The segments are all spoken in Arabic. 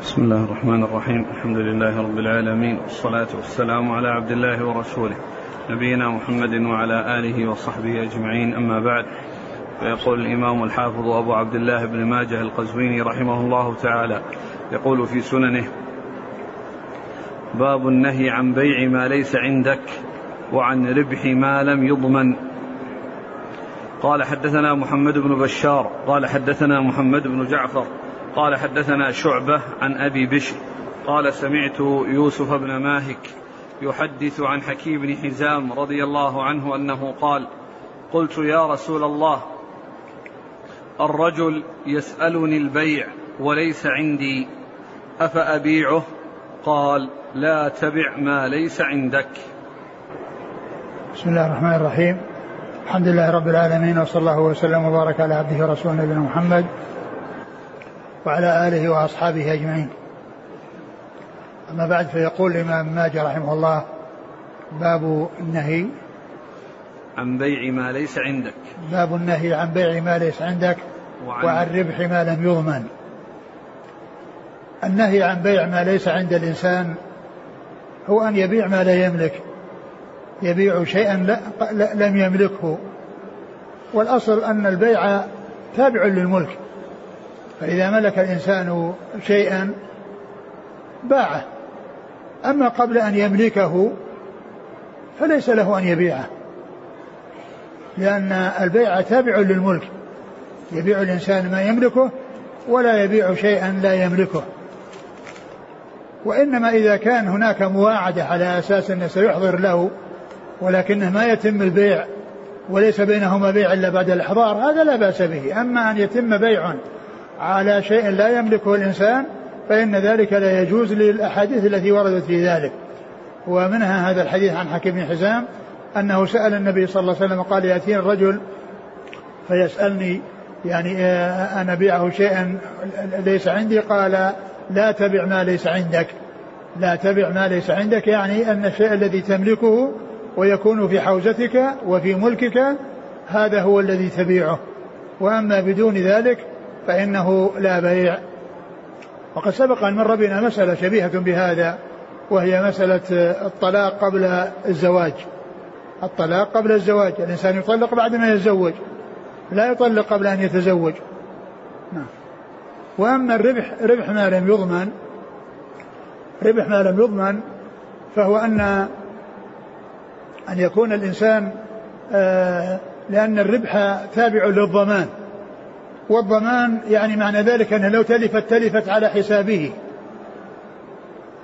بسم الله الرحمن الرحيم. الحمد لله رب العالمين. والصلاة والسلام على عبد الله ورسوله. نبينا محمد وعلى آله وصحبه أجمعين. أما بعد فيقول الإمام الحافظ أبو عبد الله بن ماجه القزويني رحمه الله تعالى يقول في سننه باب النهي عن بيع ما ليس عندك وعن ربح ما لم يضمن. قال حدثنا محمد بن بشار قال حدثنا محمد بن جعفر قال حدثنا شعبة عن أبي بشر قال سمعت يوسف بن ماهك يحدث عن حكيم بن حزام رضي الله عنه أنه قال قلت يا رسول الله الرجل يسألني البيع وليس عندي أفأبيعه؟ قال لا تبع ما ليس عندك. بسم الله الرحمن الرحيم. الحمد لله رب العالمين وصلى الله وسلم وبارك على عبده ورسوله نبينا محمد وعلى آله وأصحابه أجمعين. أما بعد فيقول الإمام ماجه رحمه الله باب النهي. عن بيع ما ليس عندك. باب النهي عن بيع ما ليس عندك وعن, وعن ربح ما لم يضمن. النهي عن بيع ما ليس عند الإنسان هو أن يبيع ما لا يملك. يبيع شيئا لا لم يملكه. والأصل أن البيع تابع للملك. فإذا ملك الإنسان شيئا باعه. أما قبل أن يملكه فليس له أن يبيعه لأن البيع تابع للملك. يبيع الإنسان ما يملكه ولا يبيع شيئا لا يملكه. وإنما إذا كان هناك مواعدة على أساس أنه سيحضر له ولكنه ما يتم البيع وليس بينهما بيع إلا بعد الإحضار هذا لا بأس به. أما أن يتم بيع على شيء لا يملكه الإنسان فإن ذلك لا يجوز للأحاديث التي وردت في ذلك. ومنها هذا الحديث عن حكيم بن حزام أنه سأل النبي صلى الله عليه وسلم قال يأتيني الرجل فيسألني يعني آه، أنا أبيعه شيئا ليس عندي؟ قال لا تبع ما ليس عندك. لا تبع ما ليس عندك يعني أن الشيء الذي تملكه ويكون في حوزتك وفي ملكك هذا هو الذي تبيعه. وأما بدون ذلك فإنه لا بيع. وقد سبق أن مر بنا مسألة شبيهة بهذا وهي مسألة الطلاق قبل الزواج. الطلاق قبل الزواج الإنسان يطلق بعد ما يتزوج لا يطلق قبل أن يتزوج. نعم. وأما الربح ربح ما لم يضمن ربح ما لم يضمن فهو أن أن يكون الإنسان آه لأن الربح تابع للضمان. والضمان يعني معنى ذلك أنه لو تلفت تلفت على حسابه.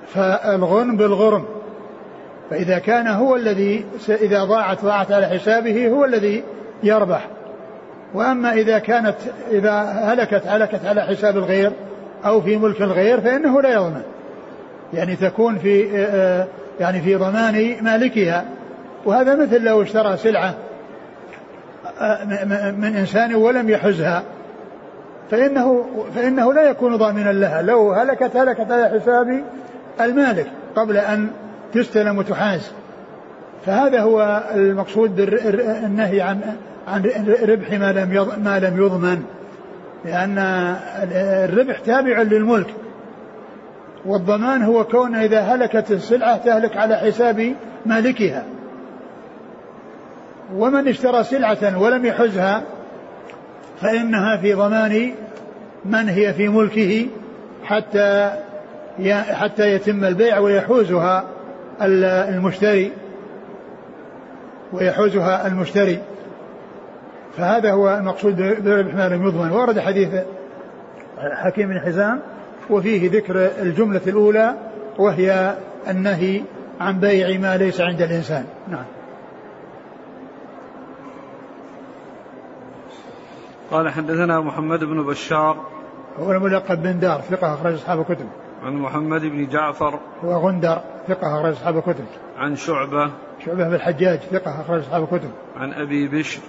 فالغنم بالغرم. فإذا كان هو الذي إذا ضاعت ضاعت على حسابه هو الذي يربح. وأما إذا كانت إذا هلكت هلكت على حساب الغير أو في ملك الغير فإنه لا يضمن. يعني تكون في يعني في ضمان مالكها. وهذا مثل لو اشترى سلعة من إنسان ولم يحزها. فإنه فإنه لا يكون ضامنا لها. لو هلكت هلكت على حساب المالك قبل أن تستلم وتحاز فهذا هو المقصود بالنهي عن عن ربح ما لم ما لم يضمن. لأن الربح تابع للملك. والضمان هو كون إذا هلكت السلعة تهلك على حساب مالكها. ومن اشترى سلعة ولم يحزها فإنها في ضمان من هي في ملكه حتى حتى يتم البيع ويحوزها المشتري. ويحوزها المشتري. فهذا هو المقصود بربح ما لم يضمن. ورد حديث حكيم بن حزام وفيه ذكر الجملة الأولى وهي النهي عن بيع ما ليس عند الإنسان. نعم. قال حدثنا محمد بن بشار هو الملقب بن دار ثقة أخرج أصحاب الكتب. عن محمد بن جعفر هو غندر ثقة أخرج أصحاب الكتب. عن شعبة شعبة بن الحجاج ثقة أخرج أصحاب الكتب. عن أبي بشر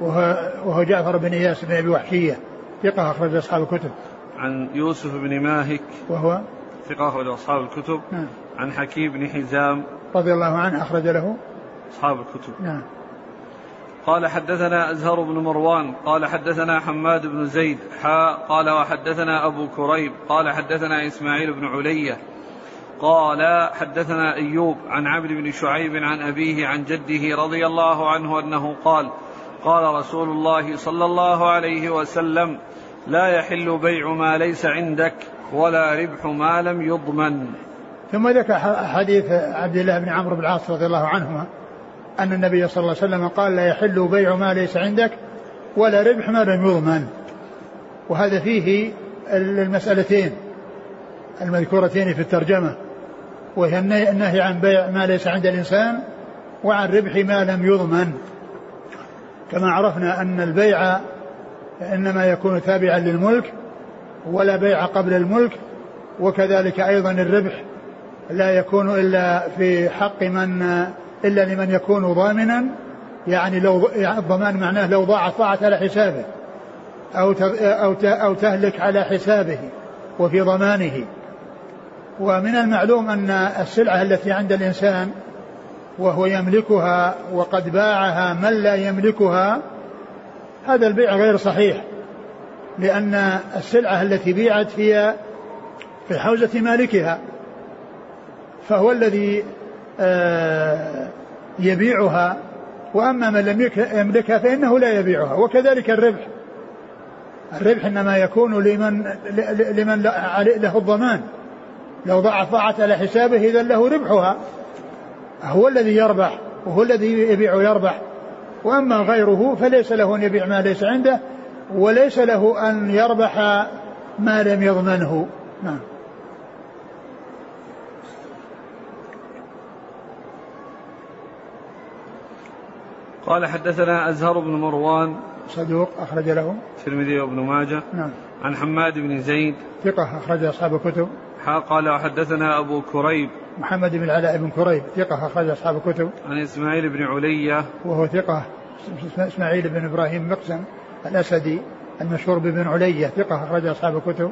وهو, وهو جعفر بن إياس بن أبي وحشية ثقة أخرج أصحاب الكتب. عن يوسف بن ماهك وهو؟ ثقة أخرج أصحاب الكتب. نعم. عن حكيم بن حزام رضي الله عنه أخرج له. أصحاب الكتب. نعم. قال حدثنا أزهر بن مروان قال حدثنا حماد بن زيد حاء قال وحدثنا أبو كريب قال حدثنا إسماعيل بن علية قال حدثنا أيوب عن عبد بن شعيب عن أبيه عن جده رضي الله عنه أنه قال قال رسول الله صلى الله عليه وسلم لا يحل بيع ما ليس عندك ولا ربح ما لم يضمن. ثم ذكر حديث عبد الله بن عمرو بن العاص رضي الله عنهما أن النبي صلى الله عليه وسلم قال لا يحل بيع ما ليس عندك ولا ربح ما لم يضمن. وهذا فيه المسألتين المذكورتين في الترجمة وهي النهي عن بيع ما ليس عند الإنسان وعن ربح ما لم يضمن. كما عرفنا أن البيع إنما يكون تابعا للملك ولا بيع قبل الملك وكذلك أيضا الربح لا يكون إلا في حق من إلا لمن يكون ضامنا يعني لو يعني الضمان معناه لو ضاعت ضاعت على حسابه أو أو أو تهلك على حسابه وفي ضمانه. ومن المعلوم أن السلعة التي عند الإنسان وهو يملكها وقد باعها من لا يملكها هذا البيع غير صحيح لأن السلعة التي بيعت هي في حوزة مالكها فهو الذي يبيعها. وأما من لم يملكها فإنه لا يبيعها. وكذلك الربح. الربح إنما يكون لمن لمن له الضمان. لو ضاعت ضاعت على حسابه إذا له ربحها. هو الذي يربح وهو الذي يبيع ويربح. وأما غيره فليس له أن يبيع ما ليس عنده وليس له أن يربح ما لم يضمنه. نعم. قال حدثنا أزهر بن مروان صدوق أخرج له. الترمذي وابن ماجه نعم. عن حماد بن زيد ثقة أخرج أصحاب الكتب. قال وحدثنا أبو كريب محمد بن العلاء بن كريب ثقة أخرج أصحاب الكتب. عن إسماعيل بن علية وهو ثقة إسماعيل بن إبراهيم مقسم الأسدي المشهور بابن علية ثقة أخرج أصحاب الكتب.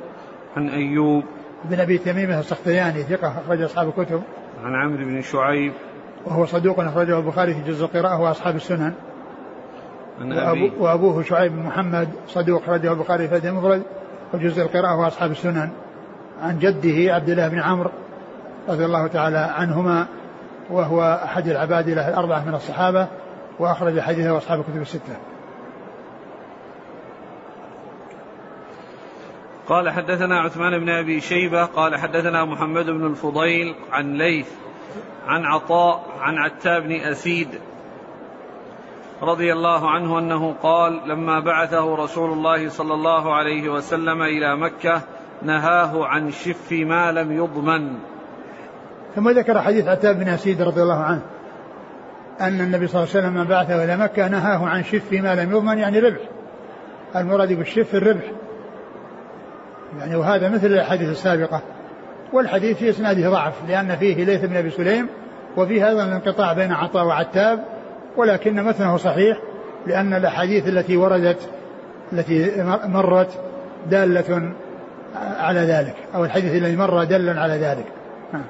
عن أيوب بن أبي تميمة السختياني ثقة أخرج أصحاب الكتب. عن عمرو بن شعيب وهو صدوق أخرجه البخاري في جزء القراءة وأصحاب السنن. أبي. وأبوه شعيب بن محمد صدوق أخرجه البخاري في المفرد وجزء القراءة وأصحاب السنن. عن جده عبد الله بن عمرو رضي الله تعالى عنهما وهو أحد العباد له الأربعة من الصحابة وأخرج حديثه أصحاب الكتب الستة. قال حدثنا عثمان بن أبي شيبة قال حدثنا محمد بن الفضيل عن ليث عن عطاء عن عتاب بن أسيد رضي الله عنه أنه قال لما بعثه رسول الله صلى الله عليه وسلم إلى مكة نهاه عن شف ما لم يضمن. ثم ذكر حديث عتاب بن أسيد رضي الله عنه أن النبي صلى الله عليه وسلم بعثه إلى مكة نهاه عن شف ما لم يضمن يعني ربح. المراد بالشف الربح. يعني وهذا مثل الأحاديث السابقة. والحديث في إسناده ضعف لأن فيه ليث بن أبي سليم وفي هذا الانقطاع بين عطاء وعتاب ولكن متنه صحيح لأن الأحاديث التي وردت التي مرت دالة على ذلك أو الحديث الذي مر دل على ذلك. نعم.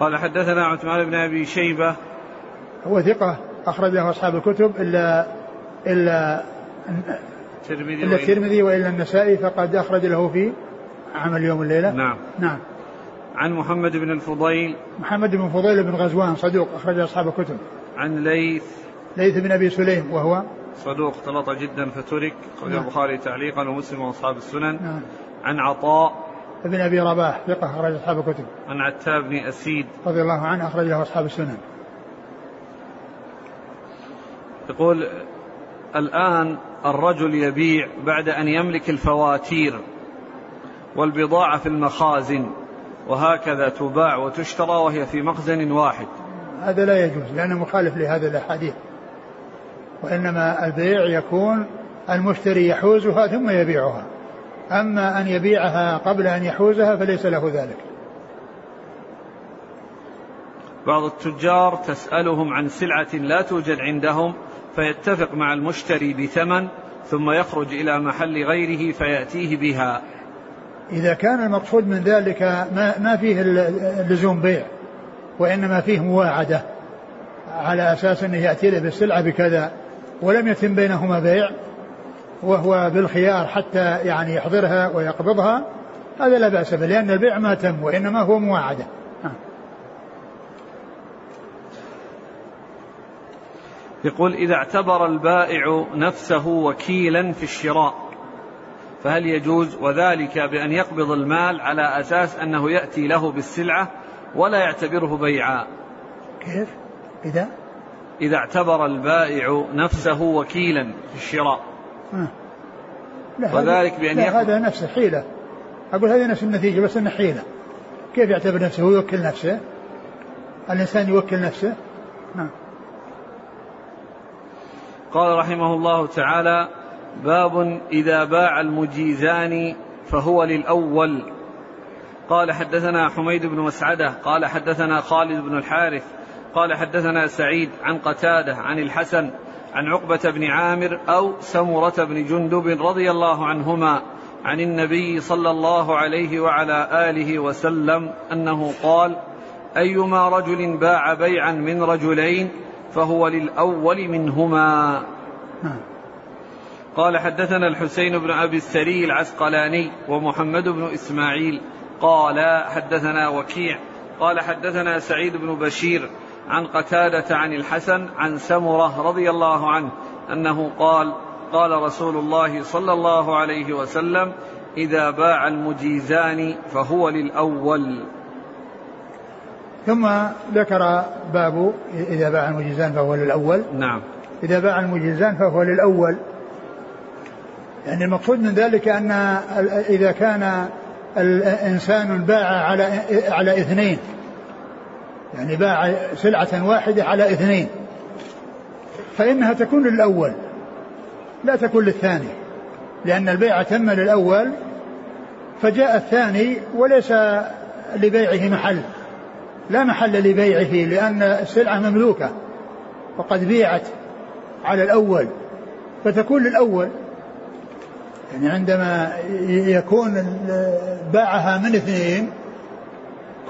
قال حدثنا عثمان بن أبي شيبة. هو ثقة أخرجه أصحاب الكتب إلا إلا الترمذي إلا الترمذي وإلا النسائي فقد أخرج له في عمل يوم الليلة؟ نعم. نعم. عن محمد بن الفضيل. محمد بن فضيل بن غزوان صدوق أخرج أصحاب الكتب. عن ليث. ليث بن أبي سليم وهو؟ صدوق اختلط جدا فترك أخرج نعم. البخاري تعليقا ومسلم وأصحاب السنن. نعم. عن عطاء. ابن أبي رباح ثقة أخرج أصحاب الكتب. عن عتاب بن أسيد. رضي الله عنه أخرج له أصحاب السنن. يقول الآن الرجل يبيع بعد أن يملك الفواتير. والبضاعة في المخازن وهكذا تباع وتشترى وهي في مخزن واحد. هذا لا يجوز لأنه مخالف لهذا الأحاديث. وإنما البيع يكون المشتري يحوزها ثم يبيعها. أما أن يبيعها قبل أن يحوزها فليس له ذلك. بعض التجار تسألهم عن سلعة لا توجد عندهم فيتفق مع المشتري بثمن ثم يخرج إلى محل غيره فيأتيه بها. إذا كان المقصود من ذلك ما, ما فيه اللزوم بيع وإنما فيه مواعدة على أساس أنه يأتي له بالسلعة بكذا ولم يتم بينهما بيع وهو بالخيار حتى يعني يحضرها ويقبضها هذا لا بأس به لأن البيع ما تم وإنما هو مواعدة. يقول إذا اعتبر البائع نفسه وكيلا في الشراء فهل يجوز وذلك بأن يقبض المال على أساس أنه يأتي له بالسلعة ولا يعتبره بيعا؟ كيف؟ إذا؟ إذا اعتبر البائع نفسه وكيلا في الشراء. آه. لا وذلك بأن لا هذا نفسه حيلة. أقول هذه نفس النتيجة بس أنه حيلة. كيف يعتبر نفسه؟ ويوكل نفسه. الإنسان يوكل نفسه. نعم. قال رحمه الله تعالى باب إذا باع المجيزان فهو للأول قال حدثنا حميد بن مسعدة قال حدثنا خالد بن الحارث قال حدثنا سعيد عن قتادة عن الحسن عن عقبة بن عامر أو سمرة بن جندب رضي الله عنهما عن النبي صلى الله عليه وعلى آله وسلم أنه قال أيما رجل باع بيعا من رجلين فهو للأول منهما نعم. قال حدثنا الحسين بن أبي السري العسقلاني ومحمد بن إسماعيل. قال حدثنا وكيع. قال حدثنا سعيد بن بشير عن قتادة عن الحسن عن سمرة رضي الله عنه أنه قال قال رسول الله صلى الله عليه وسلم إذا باع المجيزان فهو للأول. ثم ذكر باب إذا باع المجيزان فهو للأول. نعم. إذا باع المجيزان فهو للأول. يعني المقصود من ذلك أن إذا كان الإنسان باع على على اثنين. يعني باع سلعة واحدة على اثنين. فإنها تكون للأول لا تكون للثاني. لأن البيع تم للأول فجاء الثاني وليس لبيعه محل. لا محل لبيعه لأن السلعة مملوكة وقد بيعت على الأول. فتكون للأول. يعني عندما يكون باعها من اثنين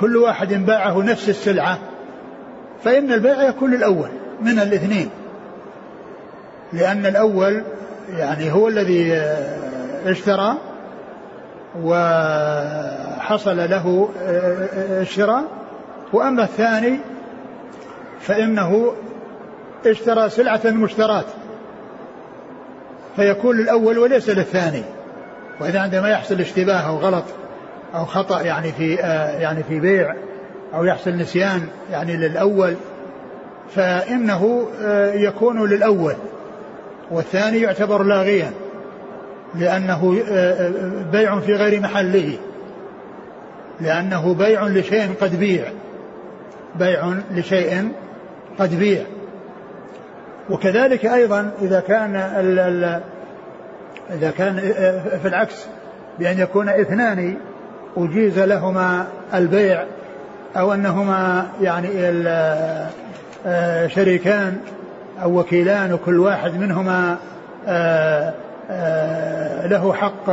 كل واحد باعه نفس السلعة فإن البيع يكون للأول من الاثنين. لأن الأول يعني هو الذي اشترى وحصل له الشراء وأما الثاني فإنه اشترى سلعة مشترات. فيكون للأول وليس للثاني. وإذا عندما يحصل اشتباه أو غلط أو خطأ يعني في آه يعني في بيع أو يحصل نسيان يعني للأول فإنه آه يكون للأول والثاني يعتبر لاغيا لأنه آه بيع في غير محله لأنه بيع لشيء قد بيع بيع لشيء قد بيع. وكذلك أيضا إذا كان ال ال إذا كان في العكس بأن يكون اثنان أجيز لهما البيع أو أنهما يعني شريكان أو وكيلان وكل واحد منهما له حق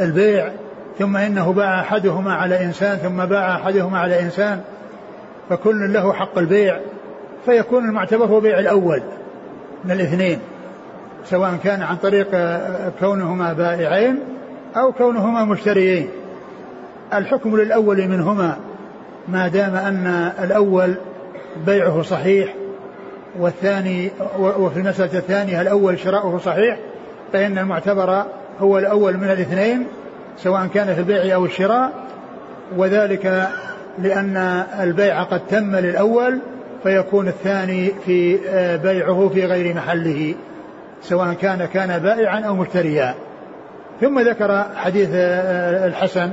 البيع. ثم إنه باع أحدهما على إنسان ثم باع أحدهما على إنسان فكل له حق البيع. فيكون المعتبر هو بيع الأول من الاثنين سواء كان عن طريق كونهما بائعين أو كونهما مشتريين. الحكم للأول منهما ما دام أن الأول بيعه صحيح والثاني وفي المسألة الثانية الأول شراؤه صحيح فإن المعتبر هو الأول من الاثنين سواء كان في البيع أو الشراء وذلك لأن البيع قد تم للأول فيكون الثاني في آه، بيعه في غير محله سواء كان كان بائعا أو مشتريا. ثم ذكر حديث آه، الحسن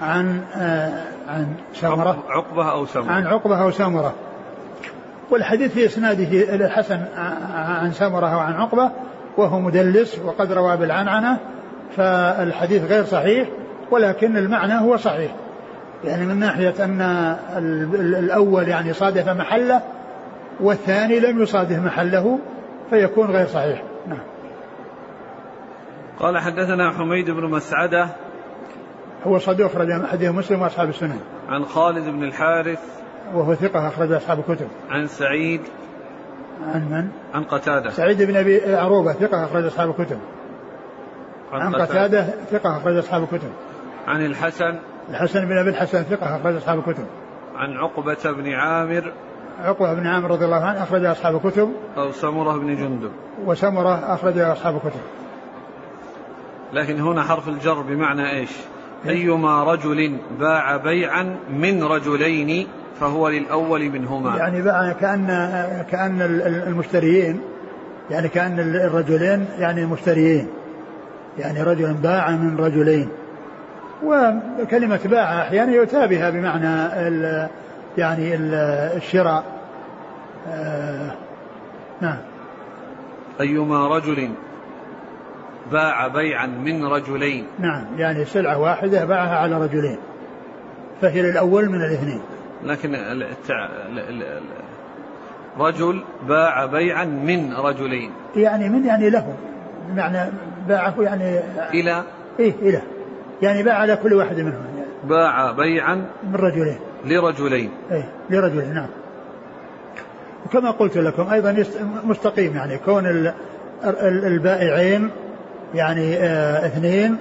عن آه، عن سمرة. عقبة أو سمرة. عن عقبة أو سمرة. والحديث في إسناده الحسن عن سمرة وعن عقبة وهو مدلس وقد روى بالعنعنة فالحديث غير صحيح ولكن المعنى هو صحيح. يعني من ناحية أن الأول يعني صادف محله والثاني لم يصادف محله فيكون غير صحيح. نعم. قال حدثنا حميد بن مسعدة. هو صدوق أخرج حديث مسلم وأصحاب السنن عن خالد بن الحارث. وهو ثقة أخرج أصحاب الكتب. عن سعيد. عن من؟ عن قتادة. سعيد بن أبي عروبة ثقة أخرج أصحاب الكتب. عن قتادة ثقة أخرج أصحاب الكتب. عن الحسن. الحسن بن أبي الحسن ثقة أخرج أصحاب الكتب. عن عقبة بن عامر. عقبة بن عامر رضي الله عنه أخرج أصحاب الكتب. أو سمرة بن جندب. وسمرة أخرج أصحاب الكتب. لكن هنا حرف الجر بمعنى إيش؟ أيما رجل باع بيعا من رجلين فهو للأول منهما. يعني باع كأن كأن المشتريين يعني كأن الرجلين يعني المشتريين. يعني رجل باع من رجلين. وكلمة باع أحيانا يؤتى بها بمعنى ال يعني ال الشراء. آه نعم. أيما رجل باع بيعا من رجلين. نعم يعني سلعة واحدة باعها على رجلين فهي للأول من الاثنين. لكن التع... رجل باع بيعا من رجلين. يعني من يعني له بمعنى باعه يعني إلى؟ إيه إلى. يعني باع على كل واحد منهم. يعني باع بيعا من رجلين. لرجلين. إيه لرجلين نعم. وكما قلت لكم أيضا مستقيم يعني كون البائعين يعني آه اثنين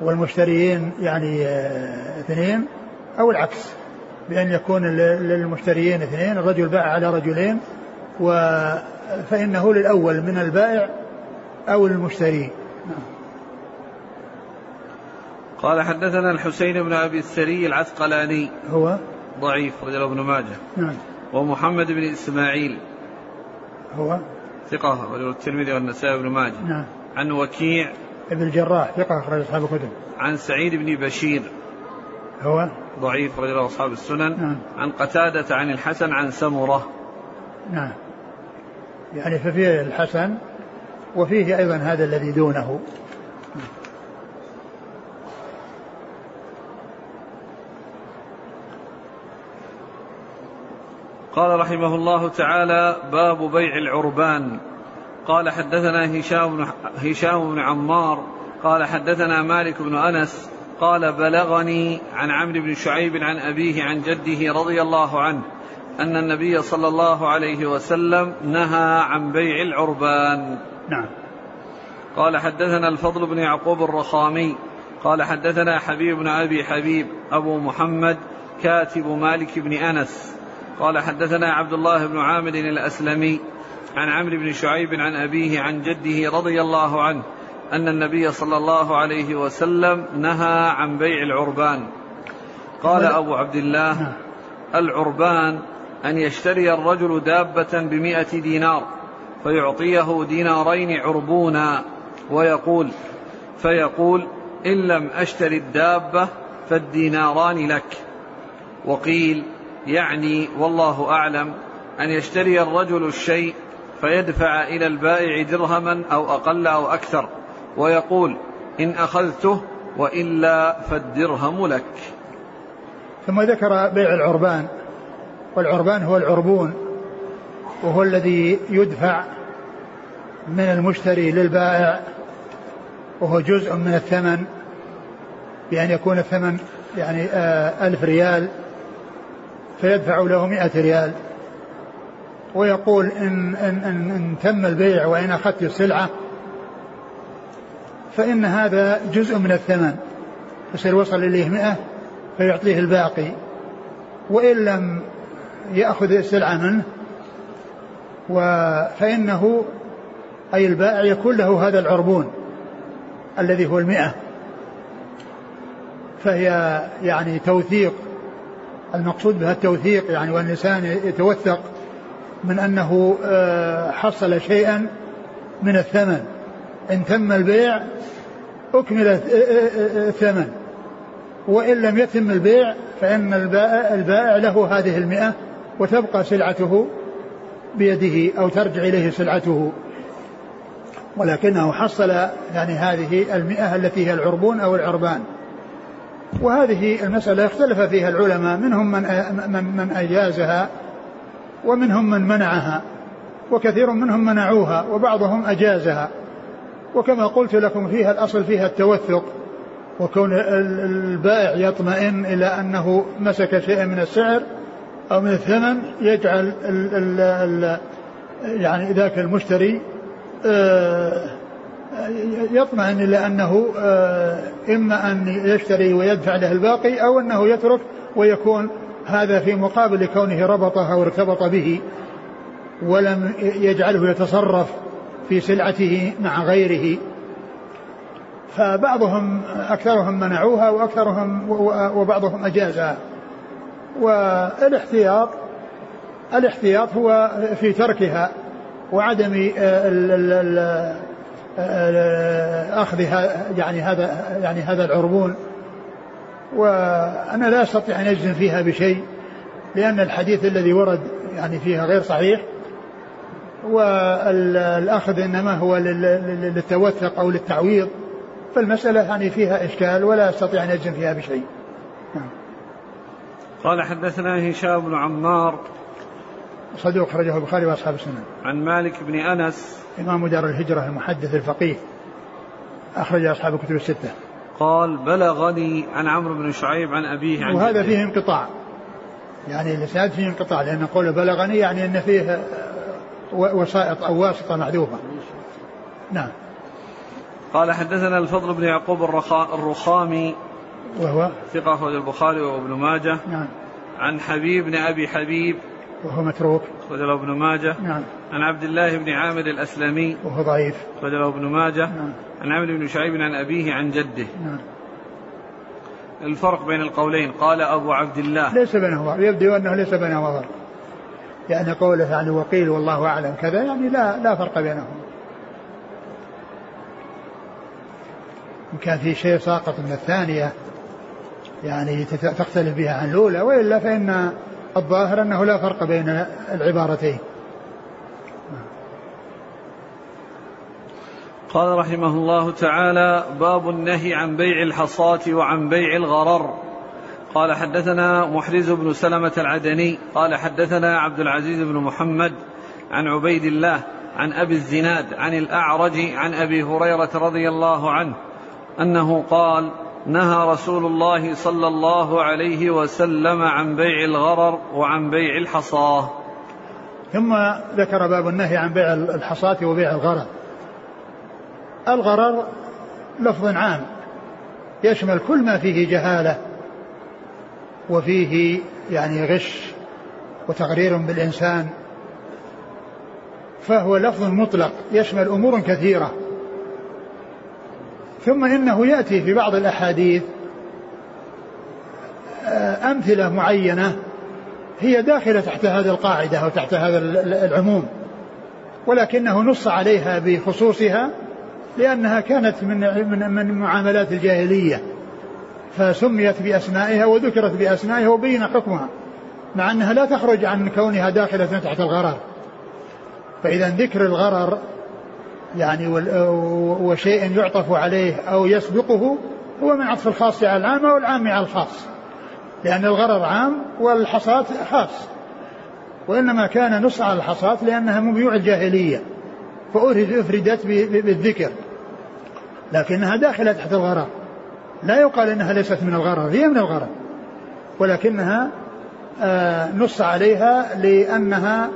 والمشتريين يعني آه اثنين أو العكس بأن يكون للمشتريين اثنين الرجل باع على رجلين و فإنه للأول من البائع أو المشتري نعم. قال حدثنا الحسين بن أبي السري العسقلاني. هو؟ ضعيف رجل ابن ماجه. نعم. ومحمد بن إسماعيل. هو؟ ثقة رجل الترمذي والنسائي بن ماجه. نعم. عن وكيع. ابن الجراح ثقة أخرج أصحاب الكتب. عن سعيد بن بشير. هو؟ ضعيف رجل أصحاب السنن. نعم. عن قتادة عن الحسن عن سمرة. نعم. يعني ففيه الحسن وفيه أيضا هذا الذي دونه. قال رحمه الله تعالى باب بيع العربان. قال حدثنا هشام بن هشام بن عمار. قال حدثنا مالك بن أنس. قال بلغني عن عمرو بن شعيب عن أبيه عن جده رضي الله عنه أن النبي صلى الله عليه وسلم نهى عن بيع العربان. نعم. قال حدثنا الفضل بن يعقوب الرخامي. قال حدثنا حبيب بن أبي حبيب أبو محمد كاتب مالك بن أنس. قال حدثنا عبد الله بن عامر الأسلمي عن عمرو بن شعيب عن أبيه عن جده رضي الله عنه أن النبي صلى الله عليه وسلم نهى عن بيع العربان. قال أبو عبد الله العربان أن يشتري الرجل دابة بمائه دينار فيعطيه دينارين عربونا ويقول فيقول إن لم أشتري الدابة فالديناران لك. وقيل يعني والله أعلم أن يشتري الرجل الشيء فيدفع إلى البائع درهما أو أقل أو أكثر ويقول إن أخذته وإلا فالدرهم لك. ثم ذكر بيع العربان والعربان هو العربون وهو الذي يدفع من المشتري للبائع وهو جزء من الثمن بأن يكون الثمن يعني آه ألف ريال فيدفع له مئة ريال. ويقول إن, إن, إن, إن تم البيع وإن أخذت السلعة فإن هذا جزء من الثمن. يصير وصل إليه مئة فيعطيه الباقي. وإن لم يأخذ السلعة منه فإنه أي البائع يكون له هذا العربون الذي هو المئة. فهي يعني توثيق المقصود بها التوثيق يعني والإنسان يتوثق من أنه حصل شيئا من الثمن. إن تم البيع أكمل الثمن. وإن لم يتم البيع فإن البائع, البائع له هذه المئة وتبقى سلعته بيده أو ترجع إليه سلعته. ولكنه حصل يعني هذه المئة التي هي العربون أو العربان. وهذه المسألة اختلف فيها العلماء منهم من من من أجازها ومنهم من منعها وكثير منهم منعوها وبعضهم أجازها. وكما قلت لكم فيها الأصل فيها التوثق وكون البائع يطمئن إلى أنه مسك شيئا من السعر أو من الثمن يجعل ال ال ال يعني ذاك المشتري آه، يطمئن إلى أنه آه، إما أن يشتري ويدفع له الباقي أو أنه يترك ويكون هذا في مقابل كونه ربطه أو ارتبط به ولم يجعله يتصرف في سلعته مع غيره. فبعضهم أكثرهم منعوها وأكثرهم وبعضهم أجازها. والاحتياط الاحتياط هو في تركها وعدم أخذ يعني هذا يعني هذا العربون وأنا لا أستطيع أن أجزم فيها بشيء لأن الحديث الذي ورد يعني فيها غير صحيح والأخذ إنما هو للتوثق أو للتعويض فالمسألة يعني فيها إشكال ولا أستطيع أن أجزم فيها بشيء. نعم. قال حدثنا هشام بن عمار صدوق خرجه البخاري وأصحاب السنن. عن مالك بن أنس إمام دار الهجرة المحدث الفقيه أخرج أصحاب الكتب الستة. قال بلغني عن عمرو بن شعيب عن أبيه عن وهذا فيه انقطاع. يعني الإسناد فيه انقطاع لأن قوله بلغني يعني إن فيه وسائط أو واسطة محذوفة. نعم. قال حدثنا الفضل بن يعقوب الرخامي وهو ثقة أخرج البخاري وابن ماجه نعم عن حبيب بن أبي حبيب وهو متروك. أخرج ابن ماجه. نعم. عن عبد الله بن عامر الأسلمي. وهو ضعيف. أخرج ابن ماجه. نعم. عن عمرو بن شعيب عن أبيه عن جده. نعم. الفرق بين القولين. قال أبو عبد الله. ليس بينهما. يبدو أنه ليس بينهما فرق يعني قوله يعني وقيل والله أعلم كذا يعني لا لا فرق بينهم إن كان في شيء ساقط من الثانية يعني تختلف بها عن الأولى وإلا فإن الظاهر أنه لا فرق بين العبارتين. قال رحمه الله تعالى باب النهي عن بيع الحصاة وعن بيع الغرر. قال حدثنا محرز بن سلمة العدني قال حدثنا عبد العزيز بن محمد عن عبيد الله عن أبي الزناد عن الأعرج عن أبي هريرة رضي الله عنه أنه قال نهى رسول الله صلى الله عليه وسلم عن بيع الغرر وعن بيع الحصاه. ثم ذكر باب النهي عن بيع الحصاة وبيع الغرر. الغرر لفظ عام يشمل كل ما فيه جهالة وفيه يعني غش وتغرير بالإنسان فهو لفظ مطلق يشمل أمور كثيرة. ثم إنه يأتي في بعض الأحاديث آه، أمثلة معينة هي داخلة تحت هذه القاعدة أو تحت هذا العموم ولكنه نص عليها بخصوصها لأنها كانت من من من معاملات الجاهلية فسميت بأسمائها وذكرت بأسمائها وبين حكمها مع أنها لا تخرج عن كونها داخلة تحت الغرر فإذا ذكر الغرر يعني وشيء يعطف عليه أو يسبقه هو من عطف الخاص على العام أو العام على الخاص. لأن الغرر عام والحصاة خاص. وإنما كان نص على الحصاة لأنها من بيوع الجاهلية فأفردت بالذكر. لكنها داخلة تحت الغرر لا يقال إنها ليست من الغرر هي من الغرر ولكنها آه، نص عليها لأنها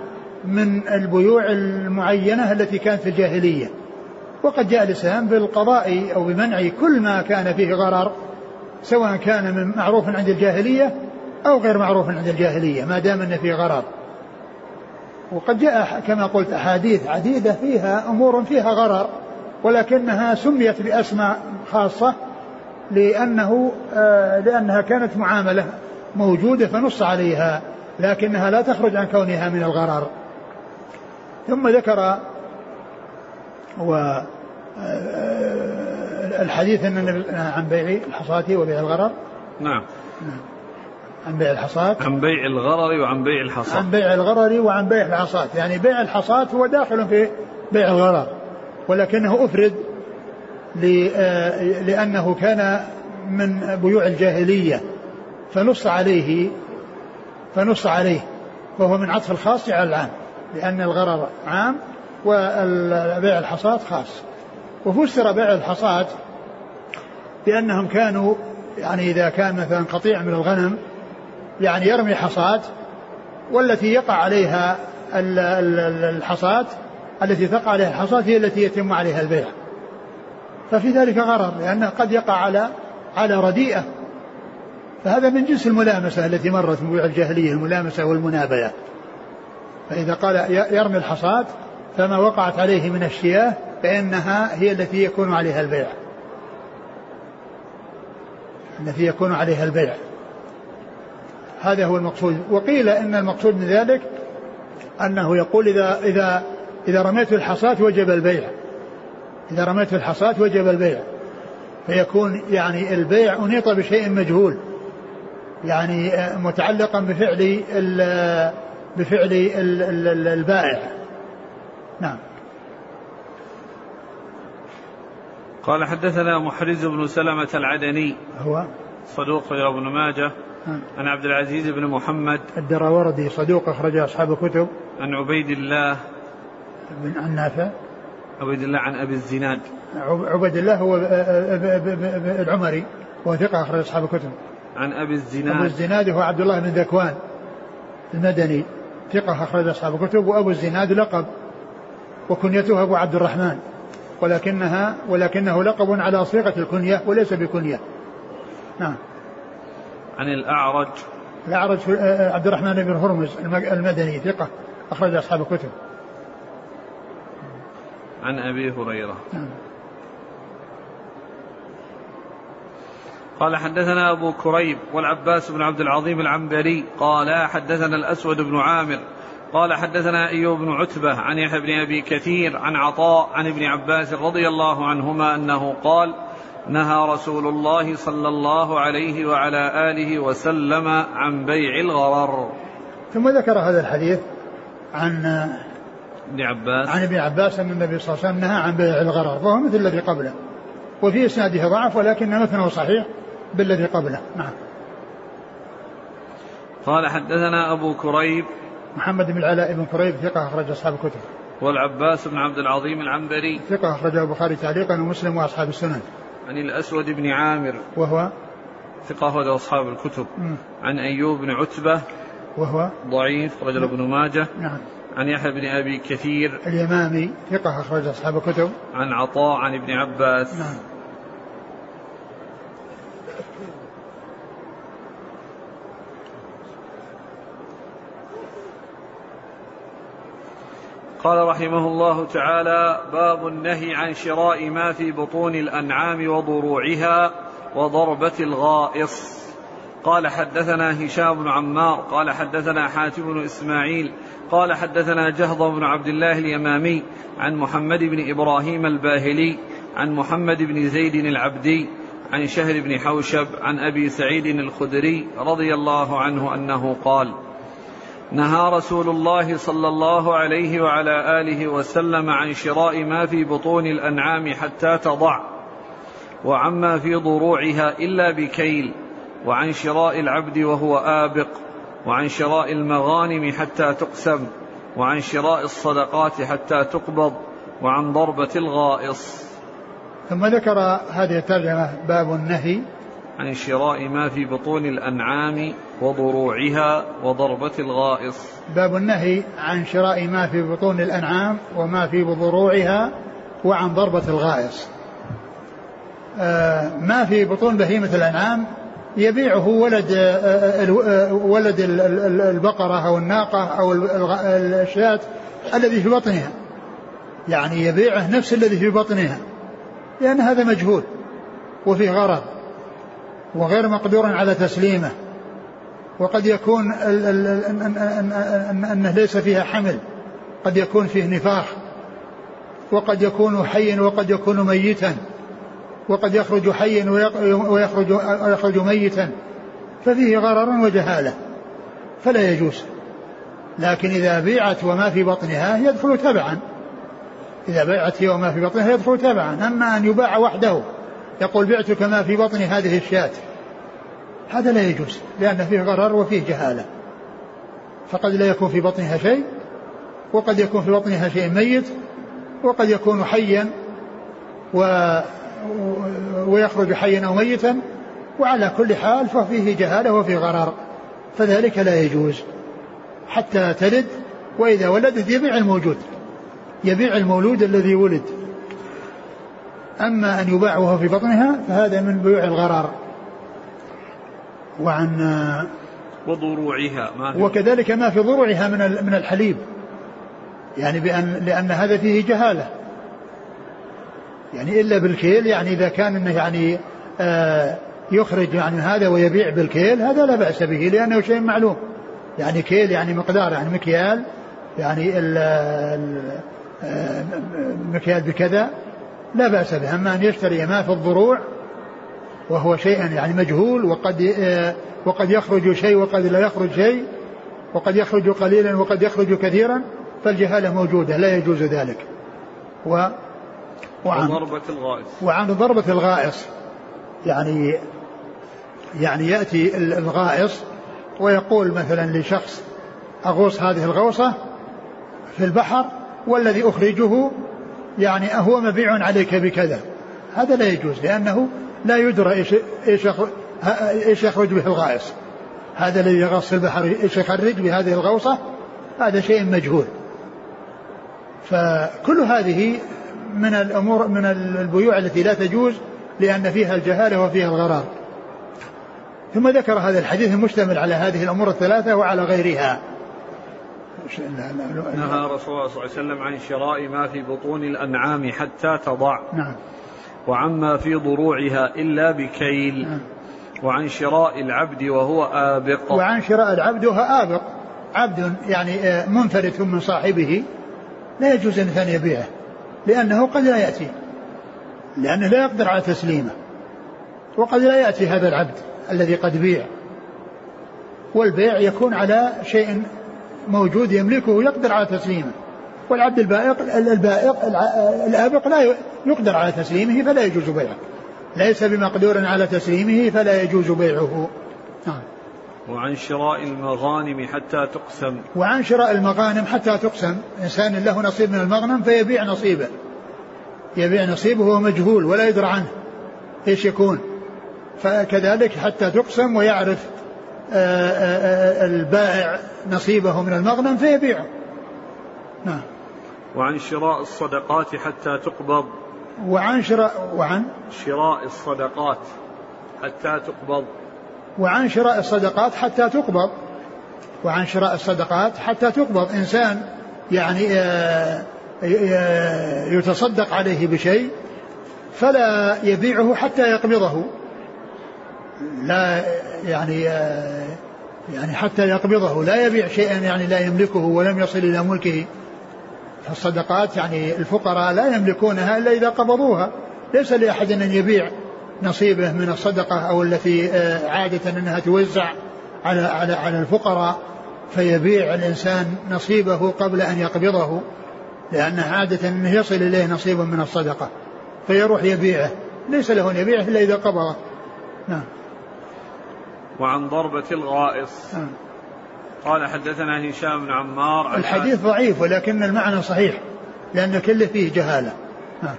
من البيوع المعينة التي كانت في الجاهلية. وقد جاء الإسلام بالقضاء أو بمنع كل ما كان فيه غرر سواء كان من معروف عند الجاهلية أو غير معروف عند الجاهلية ما دام أن فيه غرر. وقد جاء كما قلت أحاديث عديدة فيها أمور فيها غرر ولكنها سميت بأسماء خاصة لأنه آه لأنها كانت معاملة موجودة فنص عليها لكنها لا تخرج عن كونها من الغرر. ثم ذكر و آه، الحديث أن عن بيع الحصاة وبيع الغرر. نعم. عن بيع الحصاة. عن بيع الغرر وعن بيع الحصاة. عن بيع الغرر وعن بيع الحصاة. يعني بيع الحصاة هو داخل في بيع الغرر ولكنه أفرد آه، لأنه كان من بيوع الجاهلية فنص عليه فنص عليه وهو من عطف الخاص على العام. لأن الغرر عام وبيع الحصاة خاص. وفسر بيع الحصاة بأنهم كانوا يعني إذا كان مثلا قطيع من الغنم يعني يرمي حصاة والتي يقع عليها الحصاة التي تقع عليها الحصاة هي التي يتم عليها البيع. ففي ذلك غرر لأنه قد يقع على على رديئة. فهذا من جنس الملامسة التي مرت من بيع الجاهلية الملامسة والمنابلة فإذا قال يرمي الحصاة فما وقعت عليه من الشياه فإنها هي التي يكون عليها البيع. التي يكون عليها البيع. هذا هو المقصود. وقيل إن المقصود من ذلك أنه يقول إذا إذا إذا رميت الحصاة وجب البيع. إذا رميت الحصاة وجب البيع. فيكون يعني البيع أنيط بشيء مجهول. يعني متعلقا بفعل بفعل البائع. نعم. قال حدثنا محرز بن سلمة العدني. هو؟ صدوق يا ابن ماجه. نعم. عن عبد العزيز بن محمد. الدراوردي صدوق أخرج أصحاب الكتب. عن عبيد الله. بن عن نافع. عبيد الله عن أبي الزناد. عبيد الله هو العمري. وهو ثقة أخرج أصحاب الكتب. عن أبي الزناد. أبو الزناد هو عبد الله بن ذكوان المدني. ثقة أخرج أصحاب الكتب وأبو الزناد لقب وكنيته أبو عبد الرحمن ولكنها ولكنه لقب على صيغة الكنية وليس بكنية. نعم. عن الأعرج. الأعرج آه، عبد الرحمن بن هرمز المدني ثقة أخرج أصحاب الكتب. عن أبي هريرة. نعم. قال حدثنا أبو كريب والعباس بن عبد العظيم العنبري قال حدثنا الأسود بن عامر قال حدثنا أيوب بن عتبة عن يحيى بن أبي كثير عن عطاء عن ابن عباس رضي الله عنهما أنه قال نهى رسول الله صلى الله عليه وعلى آله وسلم عن بيع الغرر. ثم ذكر هذا الحديث عن ابن عباس. عن ابن عباس أن النبي صلى الله عليه وسلم نهى عن بيع الغرر وهو مثل الذي قبله وفي إسناده ضعف ولكن متنه صحيح. بالذي قبله. نعم. قال حدثنا أبو كريب محمد بن العلاء بن كريب ثقة أخرج أصحاب الكتب. والعباس بن عبد العظيم العنبري ثقة أخرجه البخاري تعليقا ومسلم وأصحاب السنن. عن الأسود بن عامر وهو؟ ثقة أخرج أصحاب الكتب. عن أيوب بن عتبة وهو؟ ضعيف رجل ابن ماجه. نعم. عن يحيى بن أبي كثير اليمامي ثقة أخرج أصحاب الكتب. عن عطاء عن ابن عباس. نعم. قال رحمه الله تعالى باب النهي عن شراء ما في بطون الأنعام وضروعها وضربة الغائص. قال حدثنا هشام بن عمار قال حدثنا حاتم بن إسماعيل قال حدثنا جهض بن عبد الله اليمامي عن محمد بن إبراهيم الباهلي عن محمد بن زيد العبدي عن شهر بن حوشب عن أبي سعيد الخدري رضي الله عنه أنه قال نهى رسول الله صلى الله عليه وعلى آله وسلم عن شراء ما في بطون الأنعام حتى تضع وعما في ضروعها إلا بكيل وعن شراء العبد وهو آبق وعن شراء المغانم حتى تقسم وعن شراء الصدقات حتى تقبض وعن ضربة الغائص. ثم ذكر هذه الترجمة باب النهي. عن شراء ما في بطون الأنعام وضروعها وضربة الغائص. باب النهي عن شراء ما في بطون الأنعام وما في ضروعها وعن ضربة الغائص. آه ما في بطون بهيمة الأنعام يبيعه ولد آه, آه، ولد البقرة أو الناقة أو الشاة الذي في بطنها. يعني يبيعه نفس الذي في بطنها. لأن هذا مجهول وفي غرض وغير مقدور على تسليمه وقد يكون أنه ليس فيها حمل قد يكون فيه نفاخ وقد يكون حيا وقد يكون ميتا وقد يخرج حيا ويخرج يخرج ميتا ففيه غرر وجهالة فلا يجوز. لكن إذا بيعت وما في بطنها يدخل تبعا. إذا بيعت هي وما في بطنها يدخل تبعا أما أن يباع وحده يقول بعتك ما في بطن هذه الشاة. هذا لا يجوز لأن فيه غرر وفيه جهالة. فقد لا يكون في بطنها شيء وقد يكون في بطنها شيء ميت وقد يكون حيا و ويخرج حيا أو ميتا وعلى كل حال ففيه جهالة وفيه غرر. فذلك لا يجوز حتى تلد وإذا ولدت يبيع الموجود. يبيع المولود الذي ولد. أما أن يباع وهو في بطنها فهذا من بيوع الغرار. وعن وضروعها ما في وكذلك ما في ضروعها من من الحليب. يعني بأن لأن هذا فيه جهالة. يعني إلا بالكيل يعني إذا كان إنه يعني آه يخرج يعني هذا ويبيع بالكيل هذا لا بأس به لأنه شيء معلوم. يعني كيل يعني مقدار يعني مكيال يعني ال مكيال بكذا لا بأس به. أما أن يشتري ما في الضروع وهو شيء يعني مجهول وقد آه، وقد يخرج شيء وقد لا يخرج شيء وقد يخرج قليلا وقد يخرج كثيرا فالجهالة موجودة لا يجوز ذلك. و وعن ضربة الغائص. وعن ضربة الغائص. يعني يعني يأتي الغائص ويقول مثلا لشخص أغوص هذه الغوصة في البحر والذي أخرجه يعني هو مبيع عليك بكذا. هذا لا يجوز لأنه لا يدرى إيش إيش إيش يخرج به الغائص. هذا الذي يغص البحر إيش يخرج بهذه الغوصة؟ هذا شيء مجهول. فكل هذه من الأمور من البيوع التي لا تجوز لأن فيها الجهالة وفيها الغرار. ثم ذكر هذا الحديث المشتمل على هذه الأمور الثلاثة وعلى غيرها. نهى رسول الله صلى الله عليه وسلم عن شراء ما في بطون الأنعام حتى تضع. نعم. وعما في ضروعها إلا بكيل. نعم. وعن شراء العبد وهو آبق. وعن شراء العبد وهو آبق. عبد يعني آه، منفرد من صاحبه. لا يجوز أن يبيعه لأنه قد لا يأتي. لأنه لا يقدر على تسليمه. وقد لا يأتي هذا العبد الذي قد بيع. والبيع يكون على شيء موجود يملكه يقدر على تسليمه. والعبد البائق البائق الآبق لا يقدر على تسليمه فلا يجوز بيعه. ليس بمقدور على تسليمه فلا يجوز بيعه. نعم. وعن شراء المغانم حتى تقسم. وعن شراء المغانم حتى تقسم. إنسان له نصيب من المغنم فيبيع نصيبه. يبيع نصيبه وهو مجهول ولا يدرى عنه إيش يكون. فكذلك حتى تقسم ويعرف البائع نصيبه من المغنم فيبيعه. نعم. وعن شراء الصدقات حتى تقبض. وعن شراء وعن؟ شراء الصدقات حتى تقبض. وعن شراء الصدقات حتى تقبض. وعن شراء الصدقات حتى تقبض. إنسان يعني آه، يتصدق عليه بشيء فلا يبيعه حتى يقبضه. لا يعني يعني حتى يقبضه لا يبيع شيئا يعني لا يملكه ولم يصل إلى ملكه. فالصدقات يعني الفقراء لا يملكونها إلا إذا قبضوها. ليس لأحد أن يبيع نصيبه من الصدقة أو التي آه، عادة أنها توزع على على على الفقراء فيبيع الإنسان نصيبه قبل أن يقبضه لأن عادة أنه يصل إليه نصيب من الصدقة فيروح يبيعه. ليس له أن يبيعه إلا إذا قبضه. نعم. وعن ضربة الغائص. نعم. قال حدثنا هشام بن عمار الحديث ضعيف ولكن المعنى صحيح لأن كله فيه جهالة. نعم.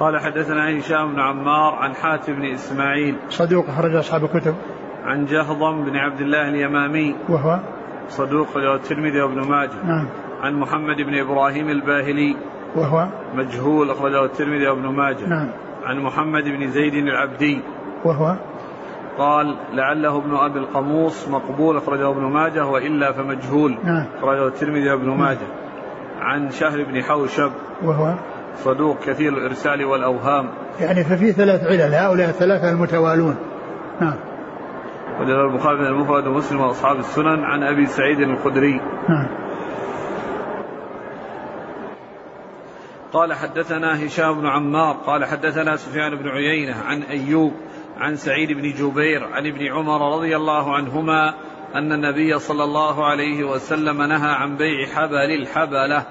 قال حدثنا هشام بن عمار عن حاتم بن إسماعيل. صدوق خرج أصحاب الكتب. عن جهضم بن عبد الله اليمامي. وهو؟ صدوق له الترمذي وابن ماجه. نعم. عن محمد بن إبراهيم الباهلي. وهو؟ مجهول أخرجه الترمذي وابن ماجه. نعم. عن محمد بن زيد العبدي. وهو؟ قال لعله ابن أبي القموص مقبول أخرجه ابن ماجه وإلا فمجهول نعم. أخرجه الترمذي وابن نعم. ماجه. عن شهر بن حوشب وهو؟ صدوق كثير الإرسال والأوهام. يعني ففي ثلاث علل هؤلاء الثلاثة المتوالون. نعم. وجد البخاري من المفرد ومسلم وأصحاب السنن عن أبي سعيد الخدري. نعم. قال حدثنا هشام بن عمار قال حدثنا سفيان بن عيينة عن أيوب عن سعيد بن جبير عن ابن عمر رضي الله عنهما أن النبي صلى الله عليه وسلم نهى عن بيع حبل الحبلة.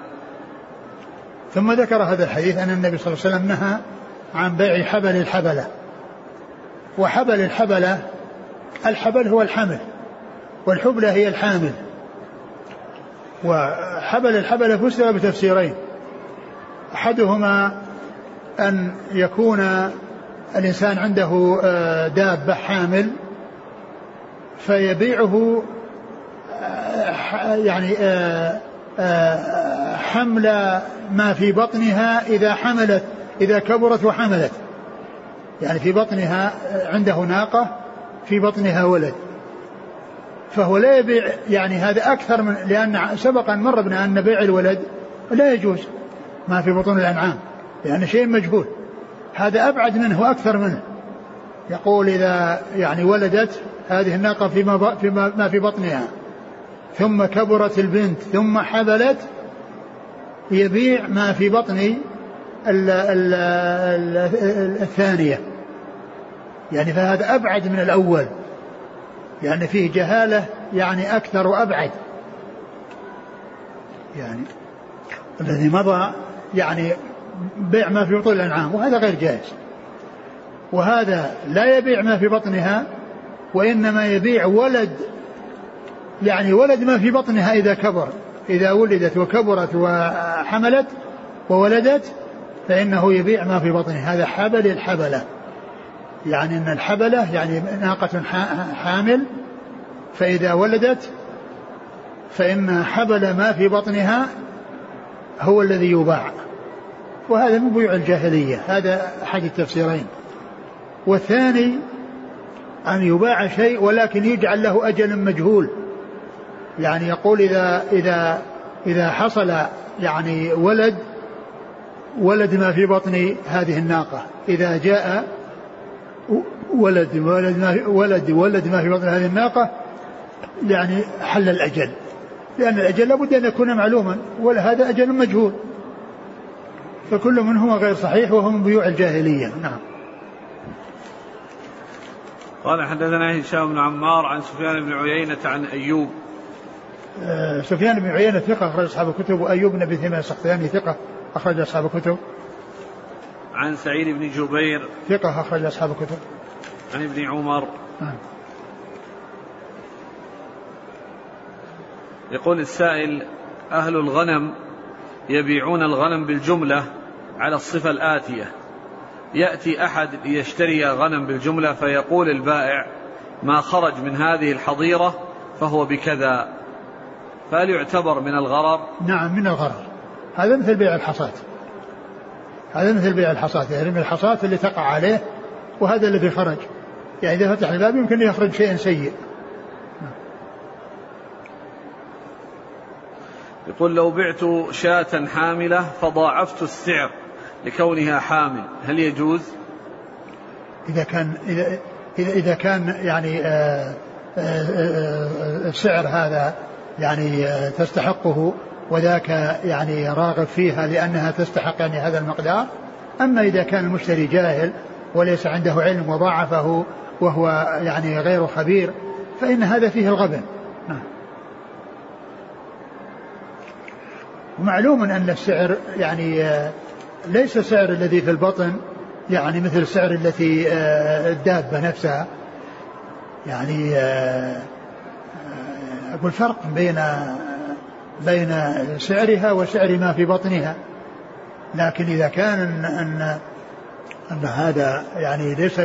ثم ذكر هذا الحديث أن النبي صلى الله عليه وسلم نهى عن بيع حبل الحبلة. وحبل الحبلة الحبل هو الحمل والحبلة هي الحامل. وحبل الحبلة فسر بتفسيرين. أحدهما أن يكون الإنسان عنده آه، دابة حامل فيبيعه يعني حمل ما في بطنها إذا حملت إذا كبرت وحملت. يعني في بطنها عنده ناقة في بطنها ولد. فهو لا يبيع يعني هذا أكثر من لأن سبق أن مر بنا أن بيع الولد لا يجوز ما في بطون الأنعام لأن شيء مجهول هذا أبعد منه وأكثر منه. يقول إذا يعني ولدت هذه الناقة فيما, فيما ما في بطنها. ثم كبرت البنت ثم حبلت يبيع ما في بطن ال ال ال الثانية. يعني فهذا أبعد من الأول. يعني فيه جهالة يعني أكثر وأبعد. يعني الذي مضى يعني بيع ما في بطون الأنعام وهذا غير جائز. وهذا لا يبيع ما في بطنها وإنما يبيع ولد يعني ولد ما في بطنها إذا كبر. إذا ولدت وكبرت وحملت وولدت فإنه يبيع ما في بطنها هذا حبل الحبلة. يعني أن الحبلة يعني ناقة حامل فإذا ولدت فإن حبل ما في بطنها هو الذي يباع. وهذا من بيوع الجاهلية هذا أحد التفسيرين. والثاني أن يباع شيء ولكن يجعل له أجل مجهول. يعني يقول إذا إذا إذا حصل يعني ولد ولد ما في بطن هذه الناقة. إذا جاء ولد ولد ما ولد ولد ما في بطن هذه الناقة يعني حل الأجل. لأن الأجل لابد أن يكون معلوما وهذا أجل مجهول. فكل منهما غير صحيح وهو من بيوع الجاهلية. نعم. قال حدثنا هشام بن عمار عن سفيان بن عيينة عن أيوب. آه سفيان بن عيينة ثقة أخرج أصحاب الكتب وأيوب بن أبي ثمان السختياني ثقة أخرج أصحاب الكتب. عن سعيد بن جبير. ثقة أخرج أصحاب الكتب. عن ابن عمر. نعم. يقول السائل أهل الغنم يبيعون الغنم بالجملة على الصفة الآتية. يأتي أحد ليشتري غنم بالجملة فيقول البائع ما خرج من هذه الحظيرة فهو بكذا. فهل يعتبر من الغرر؟ نعم من الغرر. هذا مثل بيع الحصاة هذا مثل بيع الحصاة يعني من الحصاة اللي تقع عليه وهذا الذي خرج. يعني إذا فتح الباب يمكن يخرج شيء سيء. يقول لو بعت شاة حاملة فضاعفت السعر لكونها حامل هل يجوز؟ إذا كان إذا إذا, كان يعني آه، آآ آه، السعر هذا يعني آه، تستحقه وذاك يعني راغب فيها لأنها تستحق يعني هذا المقدار أما إذا كان المشتري جاهل وليس عنده علم وضاعفه وهو يعني غير خبير فإن هذا فيه الغبن ومعلوم أن السعر يعني ليس السعر الذي في البطن يعني مثل السعر التي آه، الدابة نفسها. يعني آه، آه، أقول فرق بين بين سعرها وسعر ما في بطنها. لكن إذا كان أن, أن, أن هذا يعني ليس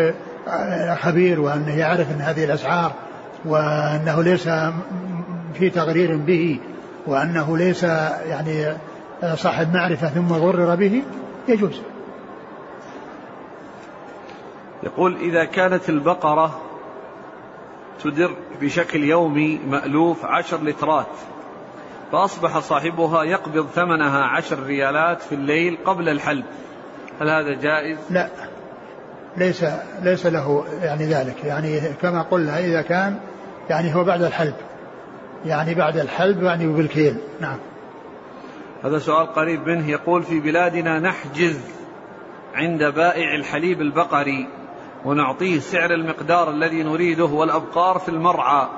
خبير وأنه يعرف أن هذه الأسعار وأنه ليس في تغرير به وأنه ليس يعني صاحب معرفة ثم غرر به يجوز. يقول إذا كانت البقرة تدر بشكل يومي مألوف عشر لترات فأصبح صاحبها يقبض ثمنها عشر ريالات في الليل قبل الحلب هل هذا جائز؟ لا. ليس ليس له يعني ذلك. يعني كما قلنا إذا كان يعني هو بعد الحلب. يعني بعد الحلب يعني بالكيل. نعم. هذا سؤال قريب منه. يقول في بلادنا نحجز عند بائع الحليب البقري ونعطيه سعر المقدار الذي نريده والأبقار في المرعى.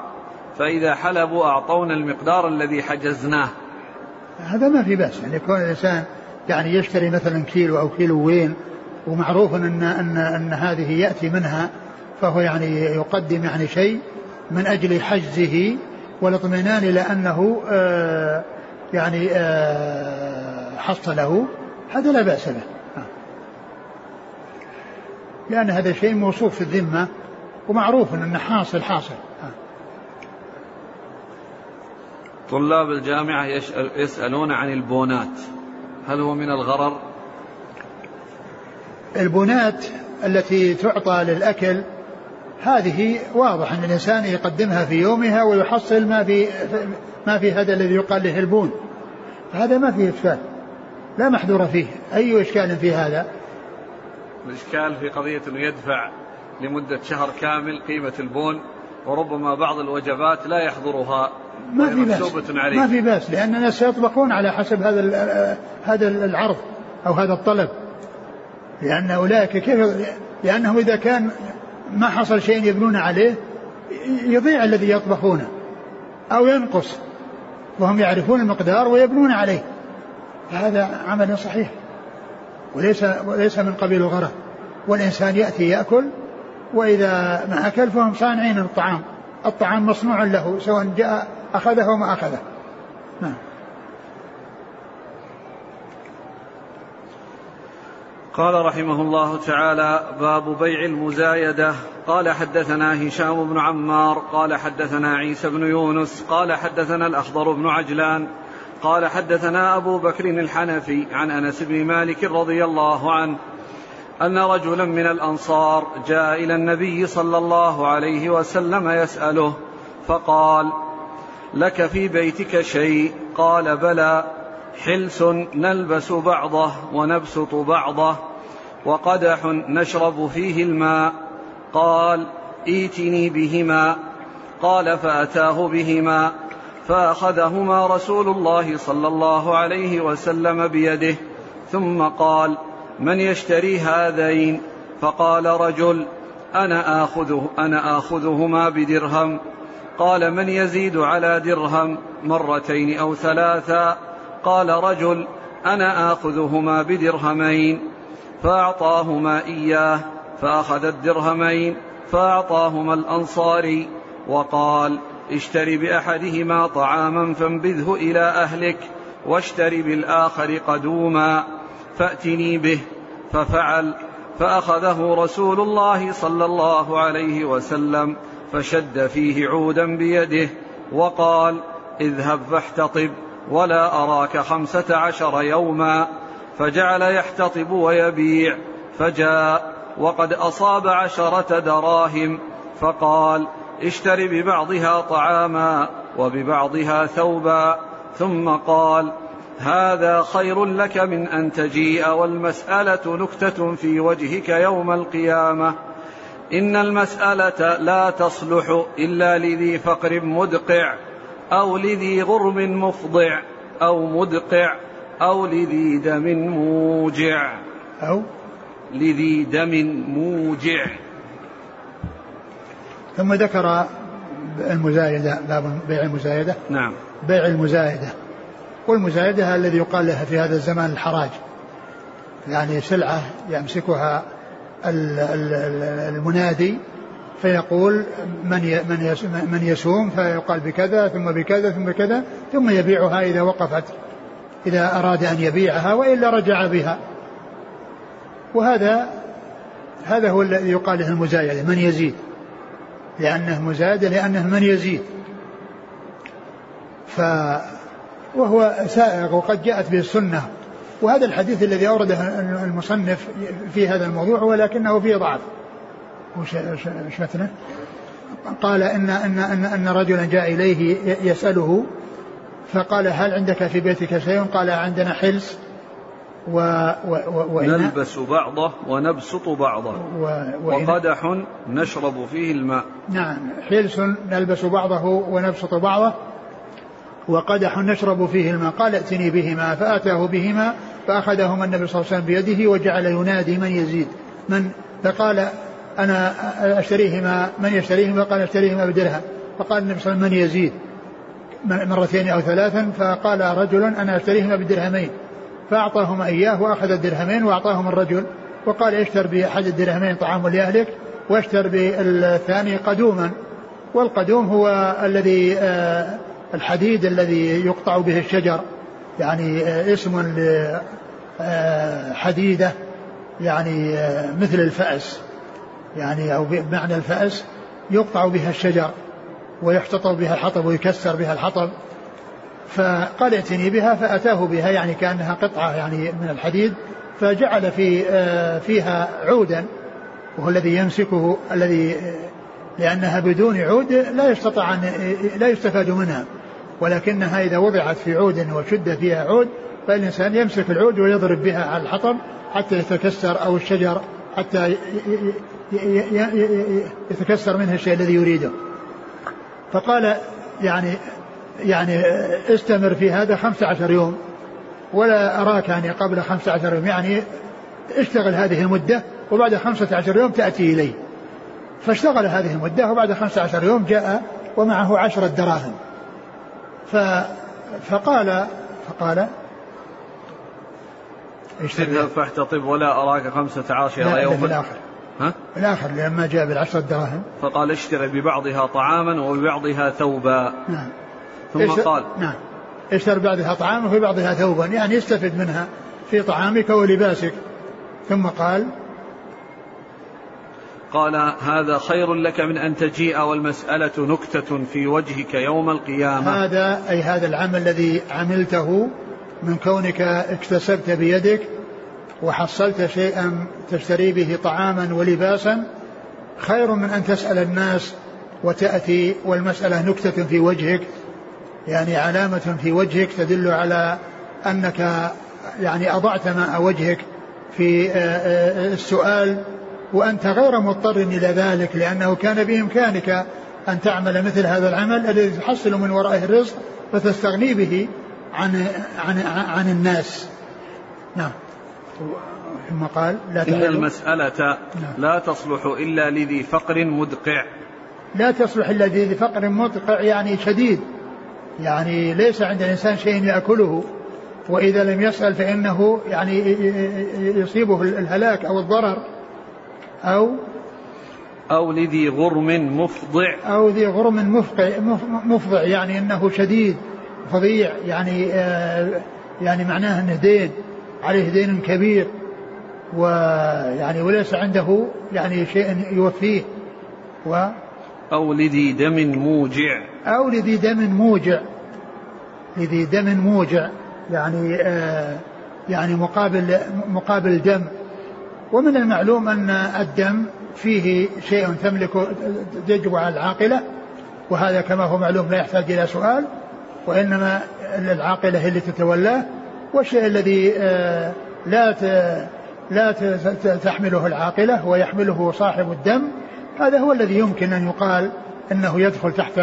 فإذا حلبوا أعطونا المقدار الذي حجزناه. هذا ما في بأس. يعني يكون الإنسان يعني يشتري مثلا كيلو أو كيلوين ومعروف أن, أن, أن هذه يأتي منها فهو يعني يقدم يعني شيء من أجل حجزه والاطمئنان إلى أنه آه يعني آه، حصله هذا لا بأس به لأن هذا شيء موصوف في الذمة ومعروف أنه حاصل. حاصل طلاب الجامعة يسألون عن البونات. هل هو من الغرر؟ البونات التي تعطى للأكل هذه واضح أن الإنسان يقدمها في يومها ويحصل ما في ما في هذا الذي يقال له البون هذا ما فيه إشكال لا محذور فيه. أي إشكال في هذا؟ الإشكال في قضية أنه يدفع لمدة شهر كامل قيمة البون وربما بعض الوجبات لا يحضرها ما في بأس. عليه. ما في بأس لأن الناس سيطبخون على حسب هذا هذا العرض أو هذا الطلب. لأن أولئك كيف لأنه إذا كان ما حصل شيء يبنون عليه يضيع الذي يطبخونه أو ينقص وهم يعرفون المقدار ويبنون عليه. هذا عمل صحيح. وليس وليس من قبيل الغرض والإنسان يأتي يأكل وإذا ما أكل فهم صانعين الطعام. الطعام مصنوع له سواء جاء أخذه وما أخذه. نعم. قال رحمه الله تعالى باب بيع المزايدة. قال حدثنا هشام بن عمار قال حدثنا عيسى بن يونس قال حدثنا الأخضر بن عجلان قال حدثنا أبو بكر الحنفي عن أنس بن مالك رضي الله عنه أن رجلا من الأنصار جاء إلى النبي صلى الله عليه وسلم يسأله فقال لك في بيتك شيء؟ قال بلى. حلس نلبس بعضه ونبسط بعضه وقدح نشرب فيه الماء. قال ائتني بهما. قال فأتاه بهما. فأخذهما رسول الله صلى الله عليه وسلم بيده. ثم قال من يشتري هذين؟ فقال رجل أنا آخذه أنا آخذهما بدرهم. قال من يزيد على درهم مرتين أو ثلاثا قال رجل أنا آخذهما بدرهمين فأعطاهما إياه فأخذ الدرهمين فأعطاهما الأنصاري وقال اشتر بأحدهما طعاما فانبذه إلى أهلك واشتر بالآخر قدوما فأتني به ففعل فأخذه رسول الله صلى الله عليه وسلم فشد فيه عودا بيده وقال اذهب فاحتطب. ولا أراك خمسة عشر يوما فجعل يحتطب ويبيع فجاء وقد أصاب عشرة دراهم فقال اشتر ببعضها طعاما وببعضها ثوبا ثم قال هذا خير لك من أن تجيء والمسألة نكتة في وجهك يوم القيامة إن المسألة لا تصلح إلا لذي فقر مدقع أو لذي غرم مفضع أو مدقع أو لذي دم موجع. أو لذي دم موجع. ثم ذكر المزايدة باب بيع المزايدة. نعم. بيع المزايدة. والمزايدة الذي يقال لها في هذا الزمان الحراج. يعني سلعة يمسكها المنادي فيقول من من من يسوم فيقال بكذا ثم بكذا ثم بكذا ثم يبيعها إذا وقفت إذا أراد أن يبيعها وإلا رجع بها. وهذا هذا هو الذي يقال له المزايدة من يزيد؟ لأنه مزايدة لأنه من يزيد. ف وهو سائغ وقد جاءت به السنة. وهذا الحديث الذي أورده المصنف في هذا الموضوع ولكنه فيه ضعف. وش مثله؟ قال إن إن إن, إن رجلا جاء إليه يسأله فقال هل عندك في بيتك شيء؟ قال عندنا حلس و و و نلبس بعضه ونبسط بعضه. و وقدح نشرب فيه الماء. نعم حلس نلبس بعضه ونبسط بعضه وقدح نشرب فيه الماء. قال ائتني بهما فأتاه بهما فأخذهما النبي صلى الله عليه وسلم بيده وجعل ينادي من يزيد. من؟ فقال أنا أشتريهما من يشتريهما؟ قال أشتريهما بدرهم. فقال النبي صلى الله عليه وسلم من يزيد؟ مرتين أو ثلاثا. فقال رجل أنا أشتريهما بدرهمين. فأعطاهما إياه وأخذ الدرهمين وأعطاهما الرجل. وقال اشتر بأحد الدرهمين طعام لأهلك واشتر بالثاني قدوما. والقدوم هو الذي آه، الحديد الذي يقطع به الشجر. يعني آه، اسم آه، يعني مثل الفأس. يعني أو بمعنى الفأس يقطع بها الشجر ويحتطب بها الحطب ويكسر بها الحطب. فقال ائتني بها فأتاه بها يعني كأنها قطعة يعني من الحديد فجعل في آه، فيها عودا وهو الذي يمسكه الذي لأنها بدون عود لا يستطيع أن لا يستفاد منها. ولكنها إذا وضعت في عود وشد فيها عود فالإنسان يمسك العود ويضرب بها على الحطب حتى يتكسر أو الشجر. حتى يتكسر منه الشيء الذي يريده. فقال يعني يعني استمر في هذا خمسة عشر يوم ولا أراك يعني قبل خمسة عشر يوم. يعني اشتغل هذه المدة وبعد خمسة عشر يوم تأتي إليه. فاشتغل هذه المدة وبعد خمسة عشر يوم جاء ومعه عشرة دراهم. ف فقال فقال اذهب فاحتطب ولا أراك خمسة عشر يوما؟ في الآخر ها؟ في الآخر لما جاء بالعشرة دراهم. فقال اشتري ببعضها طعاما وببعضها ثوبا. نعم. ثم قال نعم. اشتري ببعضها طعاما وفي بعضها ثوبا يعني استفد منها في طعامك ولباسك. ثم قال قال هذا خير لك من أن تجيء والمسألة نكتة في وجهك يوم القيامة. هذا أي هذا العمل الذي عملته من كونك اكتسبت بيدك وحصلت شيئا تشتري به طعاما ولباسا خير من أن تسأل الناس وتأتي والمسألة نكتة في وجهك يعني علامة في وجهك تدل على أنك يعني أضعت ماء وجهك في آه، آه، السؤال. وأنت غير مضطر إلى ذلك لأنه كان بإمكانك أن تعمل مثل هذا العمل الذي تحصل من ورائه الرزق فتستغني به عن عن عن الناس. نعم. ثم قال لا إن المسألة نعم. لا تصلح إلا لذي فقر مدقع لا تصلح إلا لذي فقر مدقع يعني شديد يعني ليس عند الإنسان شيء يأكله وإذا لم يسأل فإنه يعني يصيبه الهلاك أو الضرر أو أو لذي غرم مفضع أو ذي غرم مفضع يعني أنه شديد فظيع يعني آه يعني معناه أنه دين عليه دين كبير ويعني وليس عنده يعني شيء يوفيه و أو لذي دم موجع. أو لذي دم موجع لذي دم موجع يعني آه يعني مقابل مقابل دم. ومن المعلوم أن الدم فيه شيء تملك يجب على العاقلة وهذا كما هو معلوم لا يحتاج إلى سؤال. وإنما العاقلة هي اللي تتولاه والشيء الذي آه، لا لا تحمله العاقلة ويحمله صاحب الدم هذا هو الذي يمكن أن يقال أنه يدخل تحت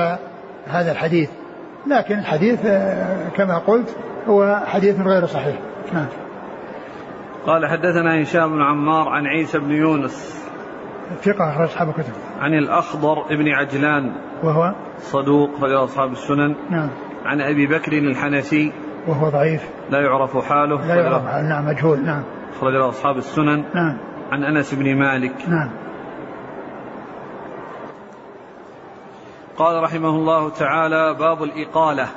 هذا الحديث. لكن الحديث آه، كما قلت هو حديث غير صحيح. نعم. قال حدثنا هشام بن عمار عن عيسى بن يونس ثقة أخرج أصحاب الكتب. عن الأخضر بن عجلان وهو؟ صدوق رجل أصحاب السنن. نعم. عن أبي بكر الحنفي. وهو ضعيف. لا يعرف حاله. لا يعرف حاله. نعم مجهول. نعم. أخرج أصحاب السنن. نعم. عن أنس بن مالك. نعم. قال رحمه الله تعالى باب الإقالة.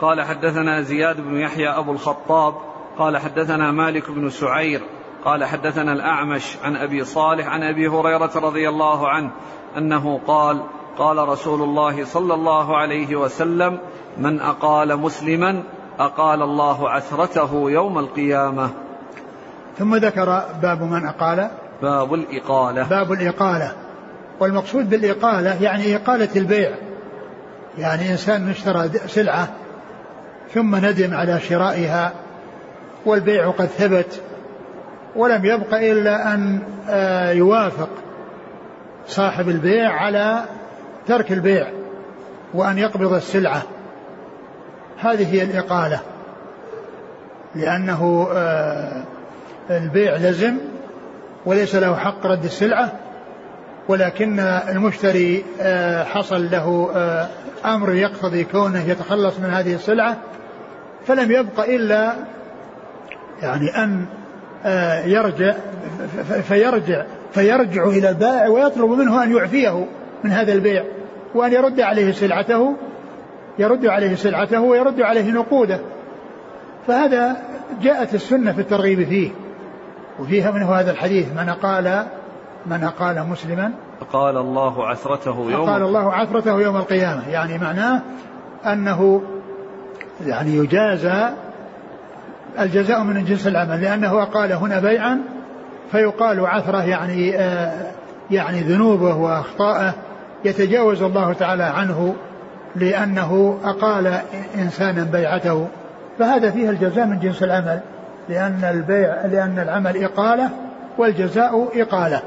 قال حدثنا زياد بن يحيى أبو الخطاب. قال حدثنا مالك بن سعير. قال حدثنا الأعمش عن أبي صالح عن أبي هريرة رضي الله عنه أنه قال قال رسول الله صلى الله عليه وسلم من أقال مسلما أقال الله عثرته يوم القيامة. ثم ذكر باب من أقال. باب الإقالة. باب الإقالة. والمقصود بالإقالة يعني إقالة البيع. يعني إنسان اشترى سلعة ثم ندم على شرائها والبيع قد ثبت ولم يبق إلا أن آه، يوافق صاحب البيع على ترك البيع وأن يقبض السلعة. هذه هي الإقالة. لأنه آه، البيع لزم وليس له حق رد السلعة ولكن المشتري آه، حصل له أمر يقتضي كونه يتخلص من هذه السلعة فلم يبق إلا يعني أن آه، يرجع فيرجع فيرجع إلى البائع ويطلب منه أن يعفيه من هذا البيع وأن يرد عليه سلعته يرد عليه سلعته ويرد عليه نقوده. فهذا جاءت السنة في الترغيب فيه وفيها منه هذا الحديث من قال من قال مسلما قال الله عثرته يوم قال الله عثرته يوم القيامة. يعني معناه أنه يعني يجازى الجزاء من جنس العمل لأنه أقال هنا بيعا فيقال عثرة يعني آه يعني ذنوبه وأخطاءه. يتجاوز الله تعالى عنه لأنه أقال إنسانا بيعته فهذا فيه الجزاء من جنس العمل لأن البيع لأن العمل إقالة والجزاء إقالة.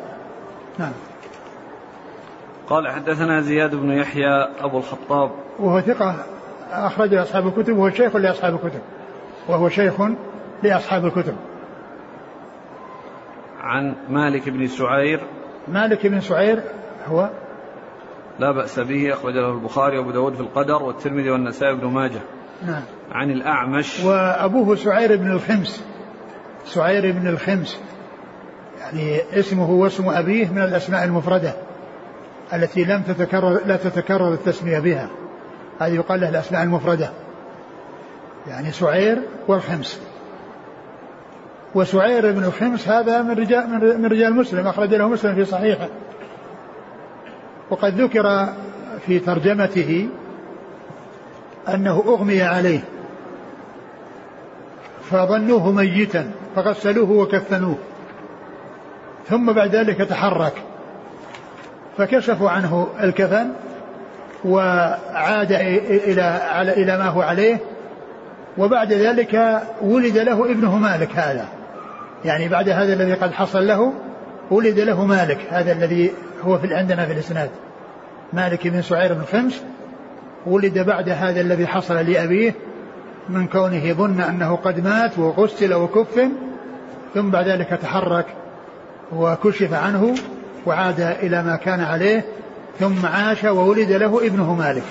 نعم. قال حدثنا زياد بن يحيى أبو الخطاب. وهو ثقة أخرج أصحاب الكتب وهو شيخ لأصحاب الكتب وهو شيخ لأصحاب الكتب. عن مالك بن سعير. مالك بن سعير هو لا بأس به أخرج له البخاري وأبو داود في القدر والترمذي والنسائي بن ماجه. نعم. عن الأعمش. وأبوه سعير بن الخمس. سعير بن الخمس. يعني اسمه واسم أبيه من الأسماء المفردة التي لم تتكرر لا تتكرر التسمية بها. هذه يقال له الأسماء المفردة. يعني سعير والخمس. وسعير بن الخمس هذا من رجال من رجال مسلم أخرج له مسلم في صحيحه. وقد ذكر في ترجمته أنه أغمي عليه فظنوه ميتا فغسلوه وكفنوه ثم بعد ذلك تحرك فكشفوا عنه الكفن وعاد إلى إلى ما هو عليه وبعد ذلك ولد له ابنه مالك هذا يعني بعد هذا الذي قد حصل له ولد له مالك هذا الذي هو في عندنا في الإسناد. مالك بن سعير بن خمس ولد بعد هذا الذي حصل لأبيه من كونه ظن أنه قد مات وغسل وكفن ثم بعد ذلك تحرك وكشف عنه وعاد إلى ما كان عليه ثم عاش وولد له ابنه مالك.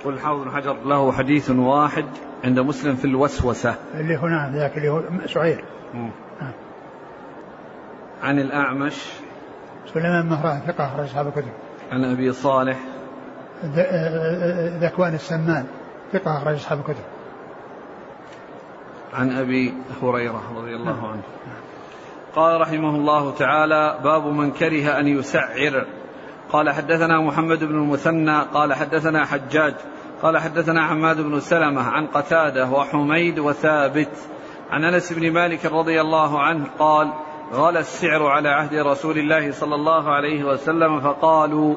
يقول الحافظ بن حجر له حديث واحد عند مسلم في الوسوسة. اللي هنا ذاك اللي هو سعير عن الأعمش. سليمان مهران ثقة أخرج أصحاب الكتب. عن أبي صالح. ذكوان السمان ثقة أخرج أصحاب الكتب. عن أبي هريرة رضي الله عنه. قال رحمه الله تعالى باب من كره أن يسعر. قال حدثنا محمد بن المثنى قال حدثنا حجاج قال حدثنا حماد بن سلمة عن قتادة وحميد وثابت. عن أنس بن مالك رضي الله عنه قال غلى السعر على عهد رسول الله صلى الله عليه وسلم فقالوا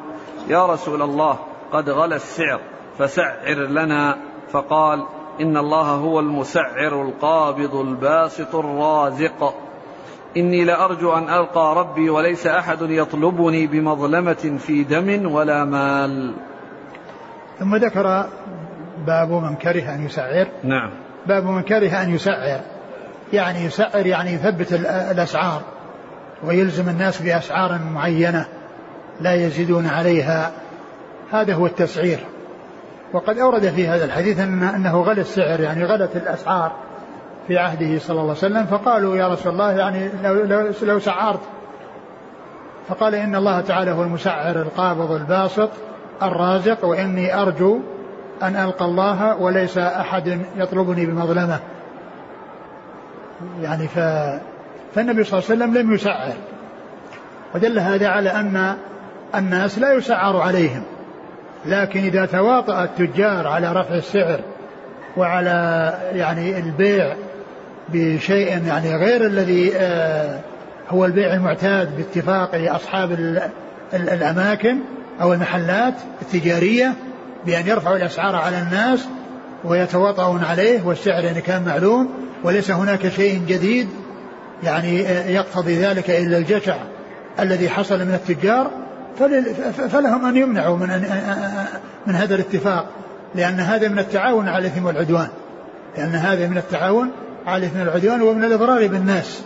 يا رسول الله قد غلى السعر فسعر لنا. فقال إن الله هو المسعر القابض الباسط الرازق. إني لأرجو أن ألقى ربي وليس أحد يطلبني بمظلمة في دم ولا مال. ثم ذكر باب من كره أن يسعر. نعم. باب من كره أن يسعر. يعني يسعر يعني يثبت الأسعار. ويلزم الناس بأسعار معينة لا يزيدون عليها. هذا هو التسعير. وقد أورد في هذا الحديث أن أنه غلى السعر يعني غلت الأسعار. في عهده صلى الله عليه وسلم فقالوا يا رسول الله يعني لو, لو, لو سعرت. فقال إن الله تعالى هو المسعر القابض الباسط الرازق وإني أرجو أن ألقى الله وليس أحد يطلبني بمظلمة. يعني ف... فالنبي صلى الله عليه وسلم لم يسعر. ودل هذا على أن الناس لا يسعر عليهم. لكن إذا تواطأ التجار على رفع السعر وعلى يعني البيع بشيء يعني غير الذي آه، هو البيع المعتاد باتفاق أصحاب الأماكن أو المحلات التجارية بأن يرفعوا الأسعار على الناس ويتواطؤون عليه والسعر يعني كان معلوم وليس هناك شيء جديد يعني آه، يقتضي ذلك إلا الجشع الذي حصل من التجار فلهم أن يمنعوا من, أن من هذا الاتفاق لأن هذا من التعاون على الإثم والعدوان لأن هذا من التعاون على الإثم والعدوان ومن الإضرار بالناس.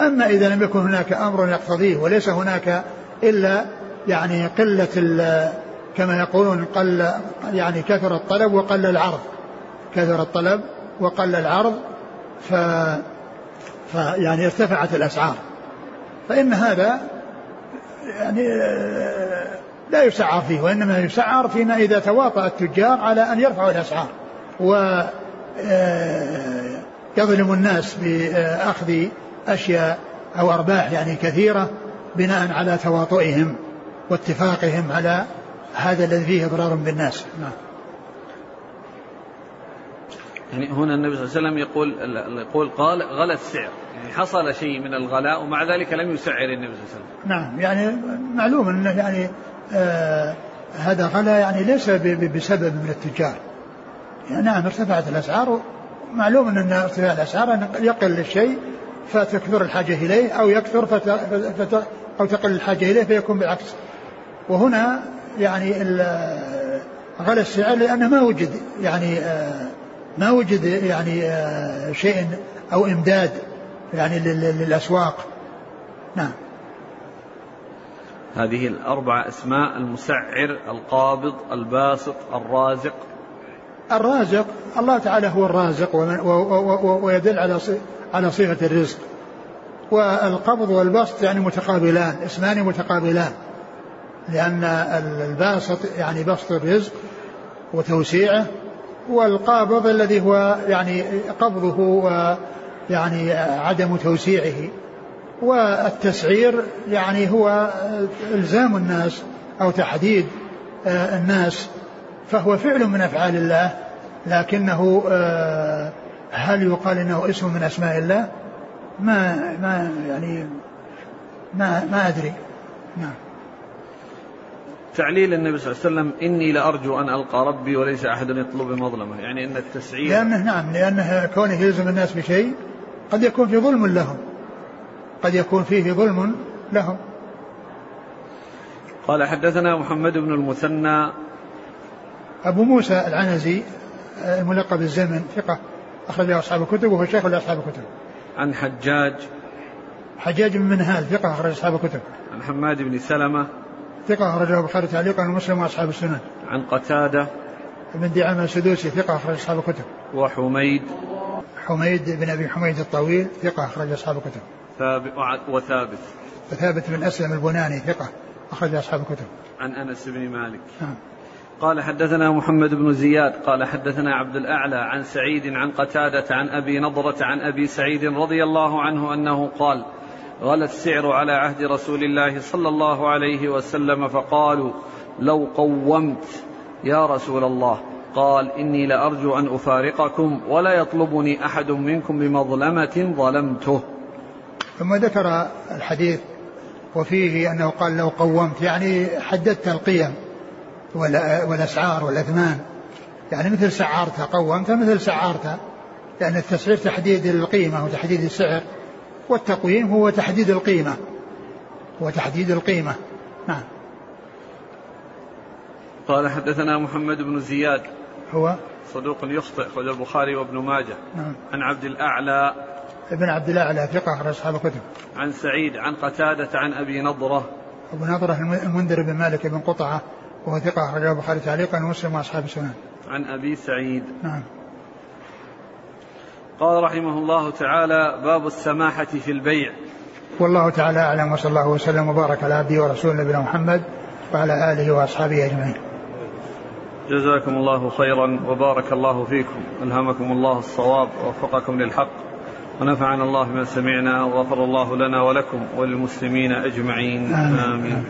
أما إذا لم يكن هناك أمر يقتضيه وليس هناك إلا يعني قلة كما يقولون قل يعني كثر الطلب وقل العرض. كثر الطلب وقل العرض ف, ف يعني ارتفعت الأسعار. فإن هذا يعني لا يسعر فيه وإنما يسعر فيما إذا تواطأ التجار على أن يرفعوا الأسعار. و آه، يظلم الناس بأخذ أشياء أو أرباح يعني كثيرة بناء على تواطؤهم واتفاقهم على هذا الذي فيه إضرار بالناس. نعم. يعني هنا النبي صلى الله عليه وسلم يقول يقول قال غلى السعر. يعني حصل شيء من الغلاء ومع ذلك لم يسعر النبي صلى الله عليه وسلم. نعم. يعني معلوم انه يعني آه هذا غلا يعني ليس بسبب من التجار. يعني نعم ارتفعت الأسعار معلوم أن ارتفاع الأسعار أن يقل الشيء فتكثر الحاجة إليه أو يكثر فت... فت... أو تقل الحاجة إليه فيكون بالعكس. وهنا يعني غلا السعر لأنه ما وجد يعني آه ما وجد يعني آه شيء أو إمداد يعني للأسواق. نعم. هذه الأربع أسماء المسعر القابض الباسط الرازق. الرازق الله تعالى هو الرازق ويدل على على صيغة الرزق. والقبض والبسط يعني متقابلان اسمان متقابلان. لأن الباسط يعني بسط الرزق وتوسيعه والقابض الذي هو يعني قبضه ويعني عدم توسيعه. والتسعير يعني هو إلزام الناس أو تحديد آه، الناس. فهو فعل من أفعال الله لكنه آه، هل يقال إنه اسم من أسماء الله؟ ما ما يعني ما ما أدري. نعم. تعليل النبي صلى الله عليه وسلم إني لأرجو أن ألقى ربي وليس أحد يطلب مظلمه يعني إن التسعير لأنه نعم لأنه كونه يلزم الناس بشيء قد يكون في ظلم لهم. قد يكون فيه ظلم لهم. قال حدثنا محمد بن المثنى أبو موسى العنزي الملقب الزمن ثقة أخرج أصحاب الكتب وهو شيخ لأصحاب الكتب. عن حجاج. حجاج بن منهال ثقة أخرج أصحاب الكتب. عن حماد بن سلمة. ثقة أخرجه البخاري تعليقا ومسلم وأصحاب السنن. عن قتادة. بن دعامة السدوسي ثقة أخرج أصحاب الكتب. وحميد. حميد بن أبي حميد الطويل ثقة أخرج أصحاب الكتب. ثابت وثابت. وثابت بن أسلم البناني ثقة أخرج أصحاب الكتب. عن أنس بن مالك. نعم. قال حدثنا محمد بن زياد قال حدثنا عبد الأعلى عن سعيد عن قتادة عن أبي نضرة عن أبي سعيد رضي الله عنه أنه قال غلى السعر على عهد رسول الله صلى الله عليه وسلم فقالوا لو قومت يا رسول الله. قال إني لأرجو أن أفارقكم ولا يطلبني أحد منكم بمظلمة ظلمته. ثم ذكر الحديث وفيه أنه قال لو قومت يعني حددت القيم. والأسعار والأثمان يعني مثل سعرت قومت مثل سعرت لأن التسعير تحديد القيمة وتحديد السعر والتقويم هو تحديد القيمة. وتحديد القيمة. نعم. قال حدثنا محمد بن زياد. هو؟ صدوق يخطئ أخرج البخاري وابن ماجه. نعم. عن عبد الأعلى. ابن عبد الأعلى ثقة أخرج أصحاب الكتب. عن سعيد عن قتادة عن أبي نضرة. أبو نضرة المنذر بن مالك بن قطعة. وهو ثقة أخرجه البخاري تعليقا ومسلم وأصحاب السنن. عن أبي سعيد. نعم. قال رحمه الله تعالى باب السماحة في البيع. والله تعالى أعلم وصلى الله وسلم وبارك على عبده ورسوله نبينا محمد وعلى آله وأصحابه أجمعين. جزاكم الله خيرا وبارك الله فيكم. ألهمكم الله الصواب ووفقكم للحق. ونفعنا الله بما سمعنا وغفر الله لنا ولكم وللمسلمين أجمعين. آمين, آمين.